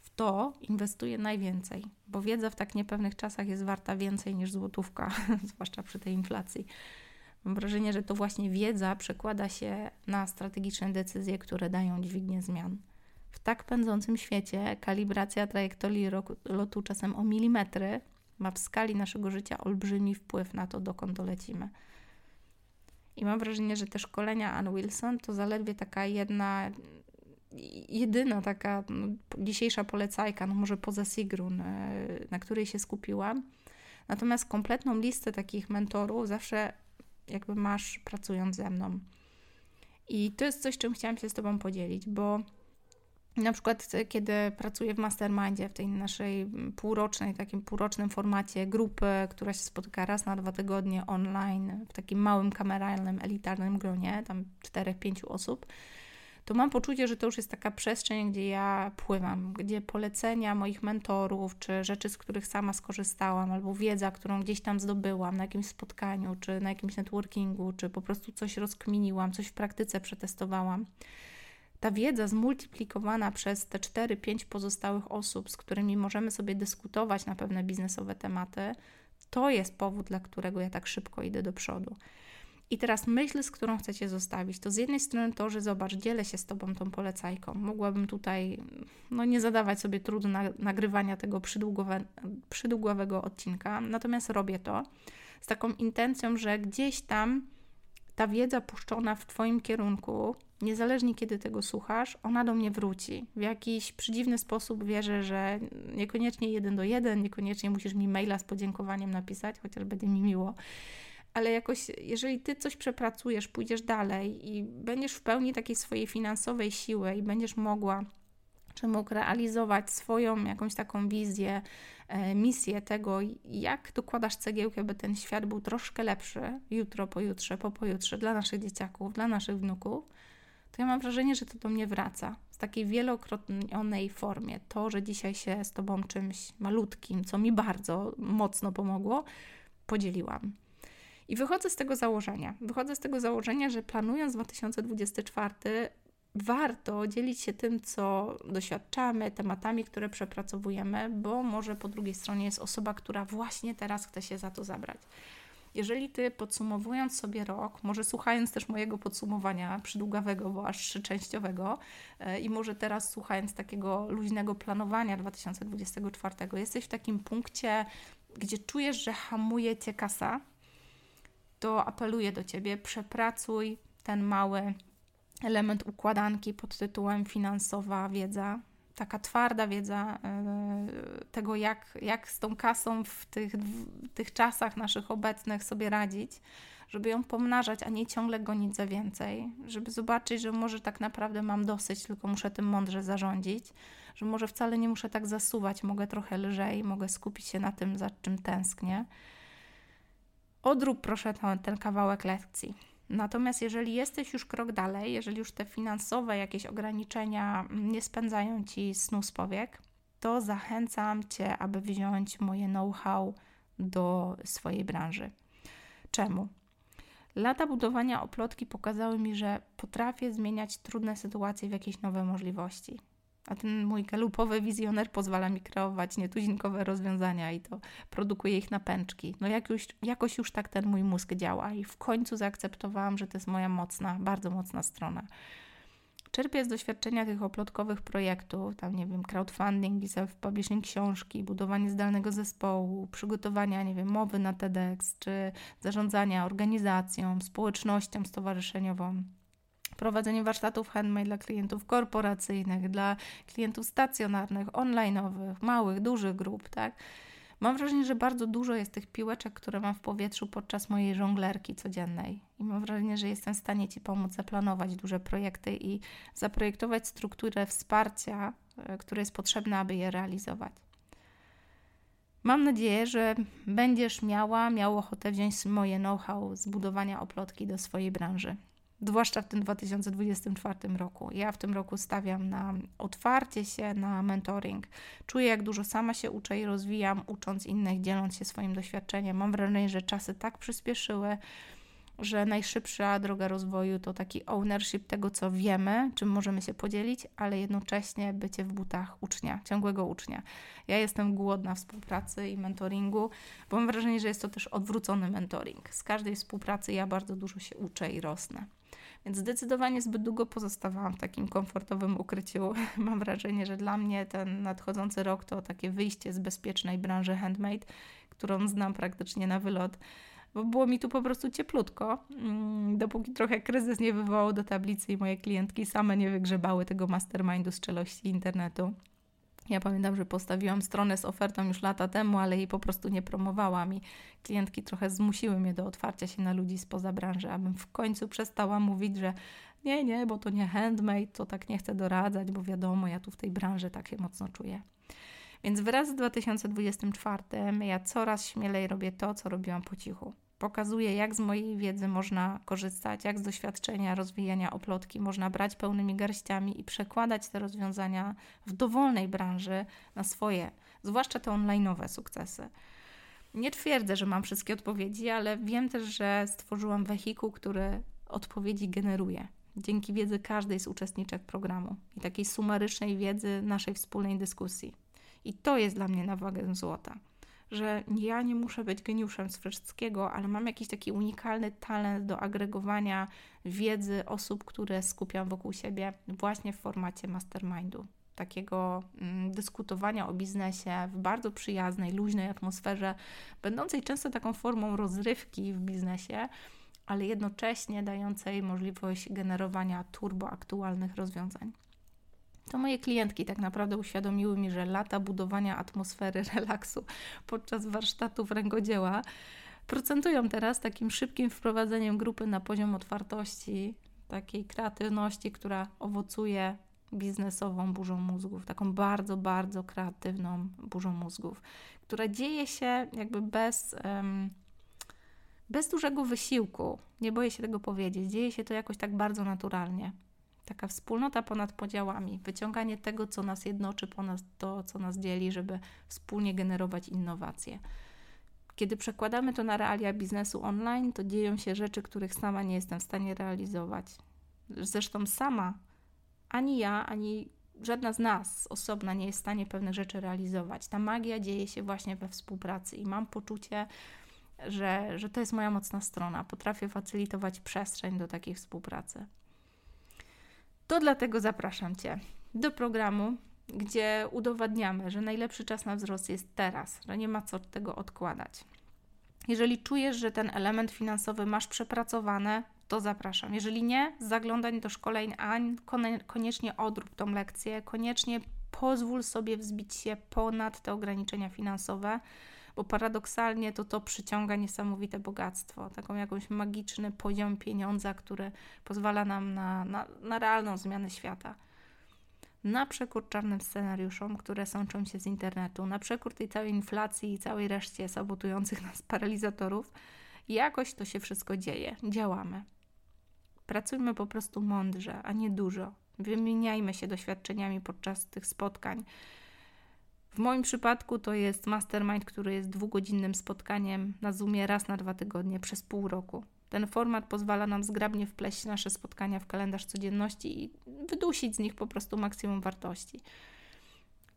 w to inwestuje najwięcej, bo wiedza w tak niepewnych czasach jest warta więcej niż złotówka, zwłaszcza przy tej inflacji. Mam wrażenie, że to właśnie wiedza przekłada się na strategiczne decyzje, które dają dźwignię zmian. W tak pędzącym świecie kalibracja trajektorii lotu czasem o milimetry ma w skali naszego życia olbrzymi wpływ na to, dokąd dolecimy. I mam wrażenie, że te szkolenia Ann Wilson to zaledwie taka jedna, jedyna taka no, dzisiejsza polecajka, no może poza Sigrun, e, na której się skupiłam. Natomiast kompletną listę takich mentorów zawsze jakby masz pracując ze mną. I to jest coś, czym chciałam się z Tobą podzielić, bo na przykład, kiedy pracuję w mastermindzie, w tej naszej półrocznej, takim półrocznym formacie grupy, która się spotyka raz na dwa tygodnie online, w takim małym, kameralnym, elitarnym gronie, tam 4-5 osób, to mam poczucie, że to już jest taka przestrzeń, gdzie ja pływam, gdzie polecenia moich mentorów, czy rzeczy, z których sama skorzystałam, albo wiedza, którą gdzieś tam zdobyłam na jakimś spotkaniu, czy na jakimś networkingu, czy po prostu coś rozkminiłam, coś w praktyce przetestowałam ta wiedza zmultiplikowana przez te 4-5 pozostałych osób, z którymi możemy sobie dyskutować na pewne biznesowe tematy, to jest powód, dla którego ja tak szybko idę do przodu. I teraz myśl, z którą chcecie zostawić, to z jednej strony to, że zobacz, dzielę się z Tobą tą polecajką. Mogłabym tutaj no, nie zadawać sobie trudu na, nagrywania tego przydługowe, przydługowego odcinka, natomiast robię to z taką intencją, że gdzieś tam ta wiedza puszczona w Twoim kierunku niezależnie kiedy tego słuchasz, ona do mnie wróci. W jakiś przedziwny sposób wierzę, że niekoniecznie jeden do jeden, niekoniecznie musisz mi maila z podziękowaniem napisać, chociaż będzie mi miło. Ale jakoś, jeżeli ty coś przepracujesz, pójdziesz dalej i będziesz w pełni takiej swojej finansowej siły i będziesz mogła czy mógł realizować swoją jakąś taką wizję, e, misję tego, jak dokładasz cegiełkę, by ten świat był troszkę lepszy jutro, pojutrze, po pojutrze dla naszych dzieciaków, dla naszych wnuków, to ja mam wrażenie, że to do mnie wraca w takiej wielokrotnionej formie. To, że dzisiaj się z Tobą czymś malutkim, co mi bardzo mocno pomogło, podzieliłam. I wychodzę z tego założenia. Wychodzę z tego założenia, że planując 2024, warto dzielić się tym, co doświadczamy, tematami, które przepracowujemy, bo może po drugiej stronie jest osoba, która właśnie teraz chce się za to zabrać. Jeżeli ty podsumowując sobie rok, może słuchając też mojego podsumowania przydługawego, bo aż trzyczęściowego e, i może teraz słuchając takiego luźnego planowania 2024, jesteś w takim punkcie, gdzie czujesz, że hamuje cię kasa, to apeluję do ciebie, przepracuj ten mały element układanki pod tytułem finansowa wiedza, taka twarda wiedza e, tego, jak, jak z tą kasą w tych, w tych czasach naszych obecnych sobie radzić, żeby ją pomnażać, a nie ciągle gonić za więcej, żeby zobaczyć, że może tak naprawdę mam dosyć, tylko muszę tym mądrze zarządzić, że może wcale nie muszę tak zasuwać, mogę trochę lżej, mogę skupić się na tym, za czym tęsknię. Odrób proszę ten, ten kawałek lekcji. Natomiast jeżeli jesteś już krok dalej, jeżeli już te finansowe jakieś ograniczenia nie spędzają ci snu z powiek, to zachęcam cię, aby wziąć moje know-how do swojej branży. Czemu? Lata budowania oplotki pokazały mi, że potrafię zmieniać trudne sytuacje w jakieś nowe możliwości. A ten mój galupowy wizjoner pozwala mi kreować nietuzinkowe rozwiązania i to produkuje ich na pęczki. No jak już, jakoś już tak ten mój mózg działa i w końcu zaakceptowałam, że to jest moja mocna, bardzo mocna strona. Czerpię z doświadczenia tych oplotkowych projektów, tam nie wiem, crowdfunding i self-publishing książki, budowanie zdalnego zespołu, przygotowania, nie wiem, mowy na TEDx, czy zarządzania organizacją, społecznością stowarzyszeniową prowadzenie warsztatów handmade dla klientów korporacyjnych, dla klientów stacjonarnych, online'owych, małych, dużych grup, tak? Mam wrażenie, że bardzo dużo jest tych piłeczek, które mam w powietrzu podczas mojej żonglerki codziennej. I mam wrażenie, że jestem w stanie Ci pomóc zaplanować duże projekty i zaprojektować strukturę wsparcia, e, które jest potrzebne, aby je realizować. Mam nadzieję, że będziesz miała, miał ochotę wziąć moje know-how z budowania oplotki do swojej branży. Zwłaszcza w tym 2024 roku. Ja w tym roku stawiam na otwarcie się na mentoring. Czuję, jak dużo sama się uczę i rozwijam, ucząc innych, dzieląc się swoim doświadczeniem. Mam wrażenie, że czasy tak przyspieszyły, że najszybsza droga rozwoju to taki ownership tego, co wiemy, czym możemy się podzielić, ale jednocześnie bycie w butach ucznia, ciągłego ucznia. Ja jestem głodna współpracy i mentoringu, bo mam wrażenie, że jest to też odwrócony mentoring. Z każdej współpracy ja bardzo dużo się uczę i rosnę. Więc zdecydowanie zbyt długo pozostawałam w takim komfortowym ukryciu. Mam wrażenie, że dla mnie ten nadchodzący rok to takie wyjście z bezpiecznej branży handmade, którą znam praktycznie na wylot bo było mi tu po prostu cieplutko, mm, dopóki trochę kryzys nie wywołał do tablicy i moje klientki same nie wygrzebały tego mastermindu z czelości internetu. Ja pamiętam, że postawiłam stronę z ofertą już lata temu, ale jej po prostu nie promowałam i klientki trochę zmusiły mnie do otwarcia się na ludzi spoza branży, abym w końcu przestała mówić, że nie, nie, bo to nie handmade, to tak nie chcę doradzać, bo wiadomo, ja tu w tej branży tak się mocno czuję. Więc wraz z 2024 ja coraz śmielej robię to, co robiłam po cichu. Pokazuję, jak z mojej wiedzy można korzystać, jak z doświadczenia rozwijania oplotki można brać pełnymi garściami i przekładać te rozwiązania w dowolnej branży na swoje, zwłaszcza te online'owe sukcesy. Nie twierdzę, że mam wszystkie odpowiedzi, ale wiem też, że stworzyłam wehikuł, który odpowiedzi generuje. Dzięki wiedzy każdej z uczestniczek programu i takiej sumarycznej wiedzy naszej wspólnej dyskusji. I to jest dla mnie na wagę złota że ja nie muszę być geniuszem z wszystkiego, ale mam jakiś taki unikalny talent do agregowania wiedzy osób, które skupiam wokół siebie właśnie w formacie mastermindu. Takiego mm, dyskutowania o biznesie w bardzo przyjaznej, luźnej atmosferze, będącej często taką formą rozrywki w biznesie, ale jednocześnie dającej możliwość generowania turbo aktualnych rozwiązań to moje klientki tak naprawdę uświadomiły mi, że lata budowania atmosfery relaksu podczas warsztatów rękodzieła procentują teraz takim szybkim wprowadzeniem grupy na poziom otwartości, takiej kreatywności, która owocuje biznesową burzą mózgów, taką bardzo, bardzo kreatywną burzą mózgów, która dzieje się jakby bez, bez dużego wysiłku. Nie boję się tego powiedzieć. Dzieje się to jakoś tak bardzo naturalnie taka wspólnota ponad podziałami, wyciąganie tego, co nas jednoczy, ponad to, co nas dzieli, żeby wspólnie generować innowacje. Kiedy przekładamy to na realia biznesu online, to dzieją się rzeczy, których sama nie jestem w stanie realizować. Zresztą sama, ani ja, ani żadna z nas osobna nie jest w stanie pewnych rzeczy realizować. Ta magia dzieje się właśnie we współpracy i mam poczucie, że, że to jest moja mocna strona. Potrafię facylitować przestrzeń do takiej współpracy. To dlatego zapraszam Cię do programu, gdzie udowadniamy, że najlepszy czas na wzrost jest teraz, że nie ma co tego odkładać. Jeżeli czujesz, że ten element finansowy masz przepracowany, to zapraszam. Jeżeli nie, zaglądaj do szkoleń, a koniecznie odrób tą lekcję, koniecznie pozwól sobie wzbić się ponad te ograniczenia finansowe bo paradoksalnie to to przyciąga niesamowite bogactwo, taką jakąś magiczny poziom pieniądza, który pozwala nam na, na, na realną zmianę świata. Na przekór czarnym scenariuszom, które sączą się z internetu, na przekór tej całej inflacji i całej reszcie sabotujących nas paralizatorów, jakoś to się wszystko dzieje. Działamy. Pracujmy po prostu mądrze, a nie dużo. Wymieniajmy się doświadczeniami podczas tych spotkań. W moim przypadku to jest mastermind, który jest dwugodzinnym spotkaniem na Zoomie raz na dwa tygodnie przez pół roku. Ten format pozwala nam zgrabnie wpleść nasze spotkania w kalendarz codzienności i wydusić z nich po prostu maksimum wartości.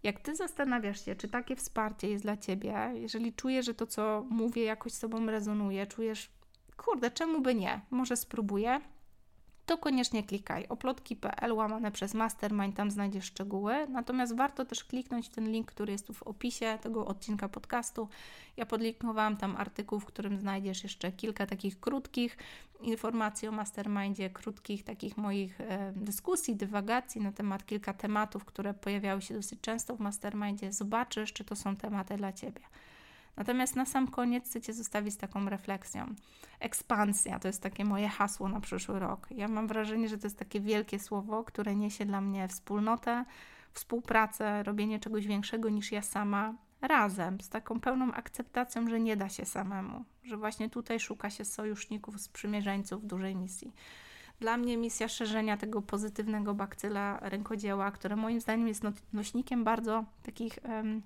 Jak ty zastanawiasz się, czy takie wsparcie jest dla ciebie, jeżeli czujesz, że to, co mówię, jakoś z sobą rezonuje, czujesz, kurde, czemu by nie? Może spróbuję, to koniecznie klikaj oplotki.pl łamane przez mastermind, tam znajdziesz szczegóły. Natomiast warto też kliknąć ten link, który jest tu w opisie tego odcinka podcastu. Ja podlinkowałam tam artykuł, w którym znajdziesz jeszcze kilka takich krótkich informacji o mastermindzie, krótkich takich moich e, dyskusji, dywagacji na temat kilka tematów, które pojawiały się dosyć często w mastermindzie. Zobaczysz, czy to są tematy dla Ciebie. Natomiast na sam koniec chcę Cię zostawić z taką refleksją. Ekspansja to jest takie moje hasło na przyszły rok. Ja mam wrażenie, że to jest takie wielkie słowo, które niesie dla mnie wspólnotę, współpracę, robienie czegoś większego niż ja sama, razem, z taką pełną akceptacją, że nie da się samemu, że właśnie tutaj szuka się sojuszników, sprzymierzeńców dużej misji. Dla mnie misja szerzenia tego pozytywnego bakcyla rękodzieła, które moim zdaniem jest no, nośnikiem bardzo takich um,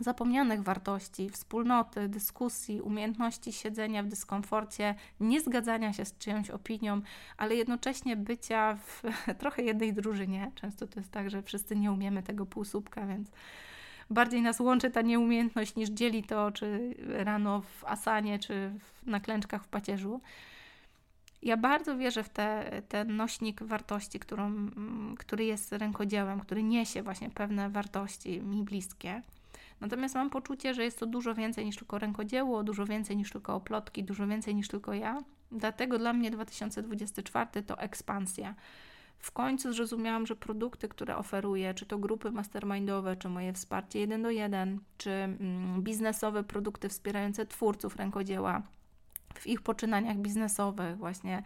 zapomnianych wartości, wspólnoty, dyskusji, umiejętności siedzenia w dyskomforcie, nie zgadzania się z czyjąś opinią, ale jednocześnie bycia w trochę jednej drużynie. Często to jest tak, że wszyscy nie umiemy tego półsłupka, więc bardziej nas łączy ta nieumiejętność niż dzieli to, czy rano w asanie, czy na klęczkach w pacierzu. Ja bardzo wierzę w te, ten nośnik wartości, którą, który jest rękodziełem, który niesie właśnie pewne wartości mi bliskie. Natomiast mam poczucie, że jest to dużo więcej niż tylko rękodzieło, dużo więcej niż tylko oplotki, dużo więcej niż tylko ja. Dlatego dla mnie 2024 to ekspansja. W końcu zrozumiałam, że produkty, które oferuję, czy to grupy mastermindowe, czy moje wsparcie jeden do jeden, czy mm, biznesowe produkty wspierające twórców rękodzieła w ich poczynaniach biznesowych, właśnie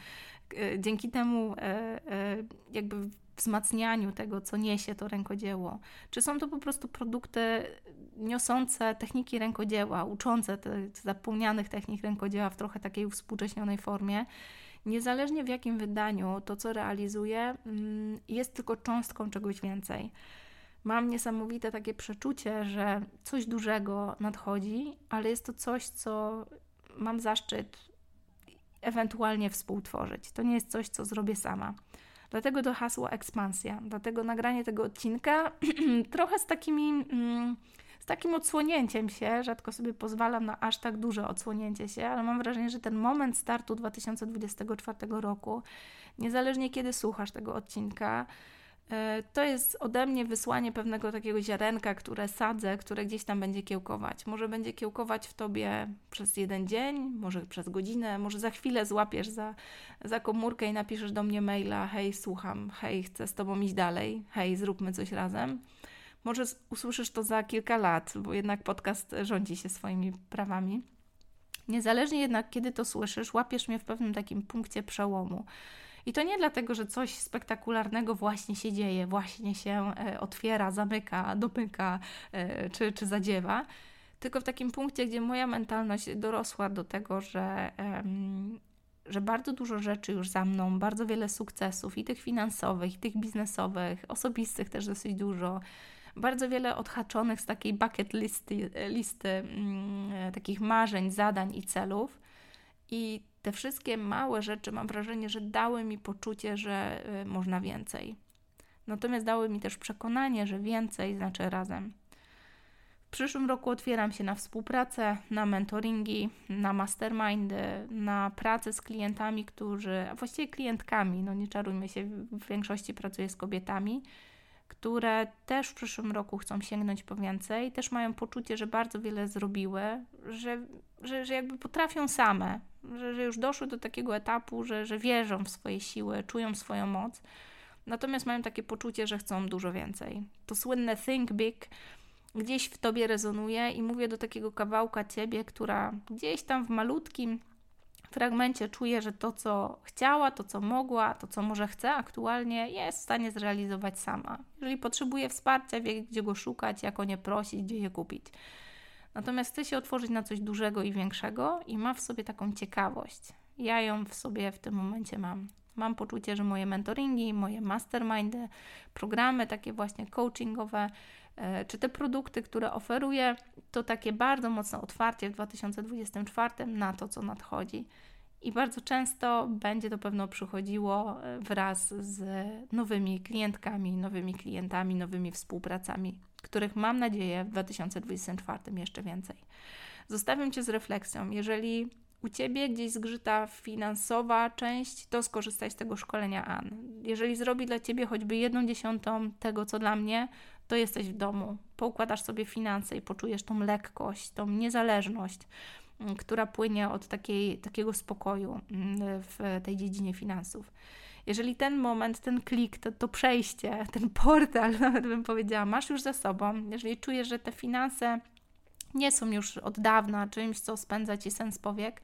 e, dzięki temu e, e, jakby wzmacnianiu tego, co niesie to rękodzieło. Czy są to po prostu produkty niosące techniki rękodzieła, uczące tych zapomnianych technik rękodzieła w trochę takiej współcześnionej formie. Niezależnie w jakim wydaniu to, co realizuję, mm, jest tylko cząstką czegoś więcej. Mam niesamowite takie przeczucie, że coś dużego nadchodzi, ale jest to coś, co mam zaszczyt ewentualnie współtworzyć. To nie jest coś, co zrobię sama. Dlatego to hasło ekspansja, dlatego nagranie tego odcinka trochę z takimi. Mm, z takim odsłonięciem się, rzadko sobie pozwalam na aż tak duże odsłonięcie się, ale mam wrażenie, że ten moment startu 2024 roku, niezależnie kiedy słuchasz tego odcinka, e, to jest ode mnie wysłanie pewnego takiego ziarenka, które sadzę, które gdzieś tam będzie kiełkować. Może będzie kiełkować w tobie przez jeden dzień, może przez godzinę, może za chwilę złapiesz za, za komórkę i napiszesz do mnie maila: hej, słucham, hej, chcę z tobą iść dalej, hej, zróbmy coś razem. Może usłyszysz to za kilka lat, bo jednak podcast rządzi się swoimi prawami. Niezależnie jednak, kiedy to słyszysz, łapiesz mnie w pewnym takim punkcie przełomu. I to nie dlatego, że coś spektakularnego właśnie się dzieje, właśnie się e, otwiera, zamyka, dopyka e, czy, czy zadziewa, tylko w takim punkcie, gdzie moja mentalność dorosła do tego, że, że bardzo dużo rzeczy już za mną, bardzo wiele sukcesów i tych finansowych, i tych biznesowych, osobistych też dosyć dużo bardzo wiele odhaczonych z takiej bucket listy, listy mm, takich marzeń, zadań i celów. I te wszystkie małe rzeczy mam wrażenie, że dały mi poczucie, że y, można więcej. Natomiast dały mi też przekonanie, że więcej znaczy razem. W przyszłym roku otwieram się na współpracę, na mentoringi, na mastermindy, na pracę z klientami, którzy, a właściwie klientkami, no nie czarujmy się, w większości pracuję z kobietami, które też w przyszłym roku chcą sięgnąć po więcej, też mają poczucie, że bardzo wiele zrobiły, że, że, że jakby potrafią same, że, że już doszły do takiego etapu, że, że wierzą w swoje siły, czują swoją moc, natomiast mają takie poczucie, że chcą dużo więcej. To słynne think big gdzieś w tobie rezonuje i mówię do takiego kawałka ciebie, która gdzieś tam w malutkim fragmencie czuję, że to, co chciała, to, co mogła, to, co może chce aktualnie, jest w stanie zrealizować sama. Jeżeli potrzebuje wsparcia, wie, gdzie go szukać, jak o nie prosić, gdzie je kupić. Natomiast chce się otworzyć na coś dużego i większego i ma w sobie taką ciekawość. Ja ją w sobie w tym momencie mam. Mam poczucie, że moje mentoringi, moje mastermindy, programy takie właśnie coachingowe, czy te produkty, które oferuję, to takie bardzo mocne otwarcie w 2024 na to, co nadchodzi. I bardzo często będzie to pewno przychodziło e, wraz z nowymi klientkami, nowymi klientami, nowymi współpracami, których mam nadzieję w 2024 jeszcze więcej. Zostawiam Cię z refleksją. Jeżeli u Ciebie gdzieś zgrzyta finansowa część, to skorzystaj z tego szkolenia AN. Jeżeli zrobi dla Ciebie choćby jedną dziesiątą tego, co dla mnie, to jesteś w domu. Poukładasz sobie finanse i poczujesz tą lekkość, tą niezależność, mm, która płynie od takiej, takiego spokoju mm, w tej dziedzinie finansów. Jeżeli ten moment, ten klik, to, to przejście, ten portal, nawet bym powiedziała, masz już za sobą, jeżeli czujesz, że te finanse nie są już od dawna czymś, co spędza Ci sens powiek,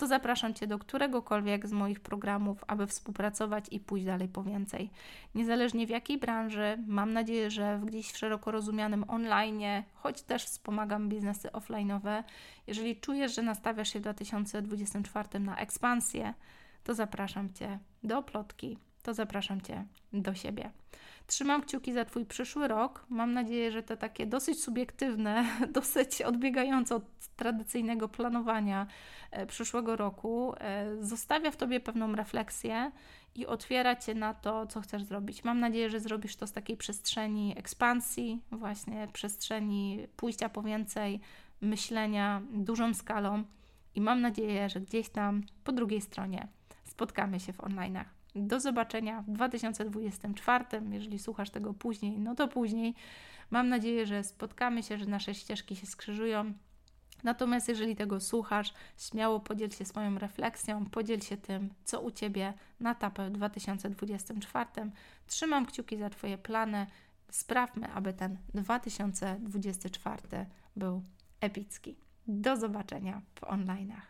to zapraszam Cię do któregokolwiek z moich programów, aby współpracować i pójść dalej po więcej. Niezależnie w jakiej branży, mam nadzieję, że gdzieś w szeroko rozumianym online, choć też wspomagam biznesy offline'owe, jeżeli czujesz, że nastawiasz się w 2024 na ekspansję, to zapraszam Cię do plotki, to zapraszam Cię do siebie. Trzymam kciuki za Twój przyszły rok. Mam nadzieję, że to takie dosyć subiektywne, dosyć odbiegające od tradycyjnego planowania e, przyszłego roku e, zostawia w Tobie pewną refleksję i otwiera Cię na to, co chcesz zrobić. Mam nadzieję, że zrobisz to z takiej przestrzeni ekspansji, właśnie przestrzeni pójścia po więcej, myślenia dużą skalą i mam nadzieję, że gdzieś tam po drugiej stronie spotkamy się w online'ach. Do zobaczenia w 2024. Jeżeli słuchasz tego później, no to później. Mam nadzieję, że spotkamy się, że nasze ścieżki się skrzyżują. Natomiast jeżeli tego słuchasz, śmiało podziel się swoją refleksją, podziel się tym, co u Ciebie na etapie w 2024. Trzymam kciuki za Twoje plany. Sprawmy, aby ten 2024 był epicki. Do zobaczenia w online'ach.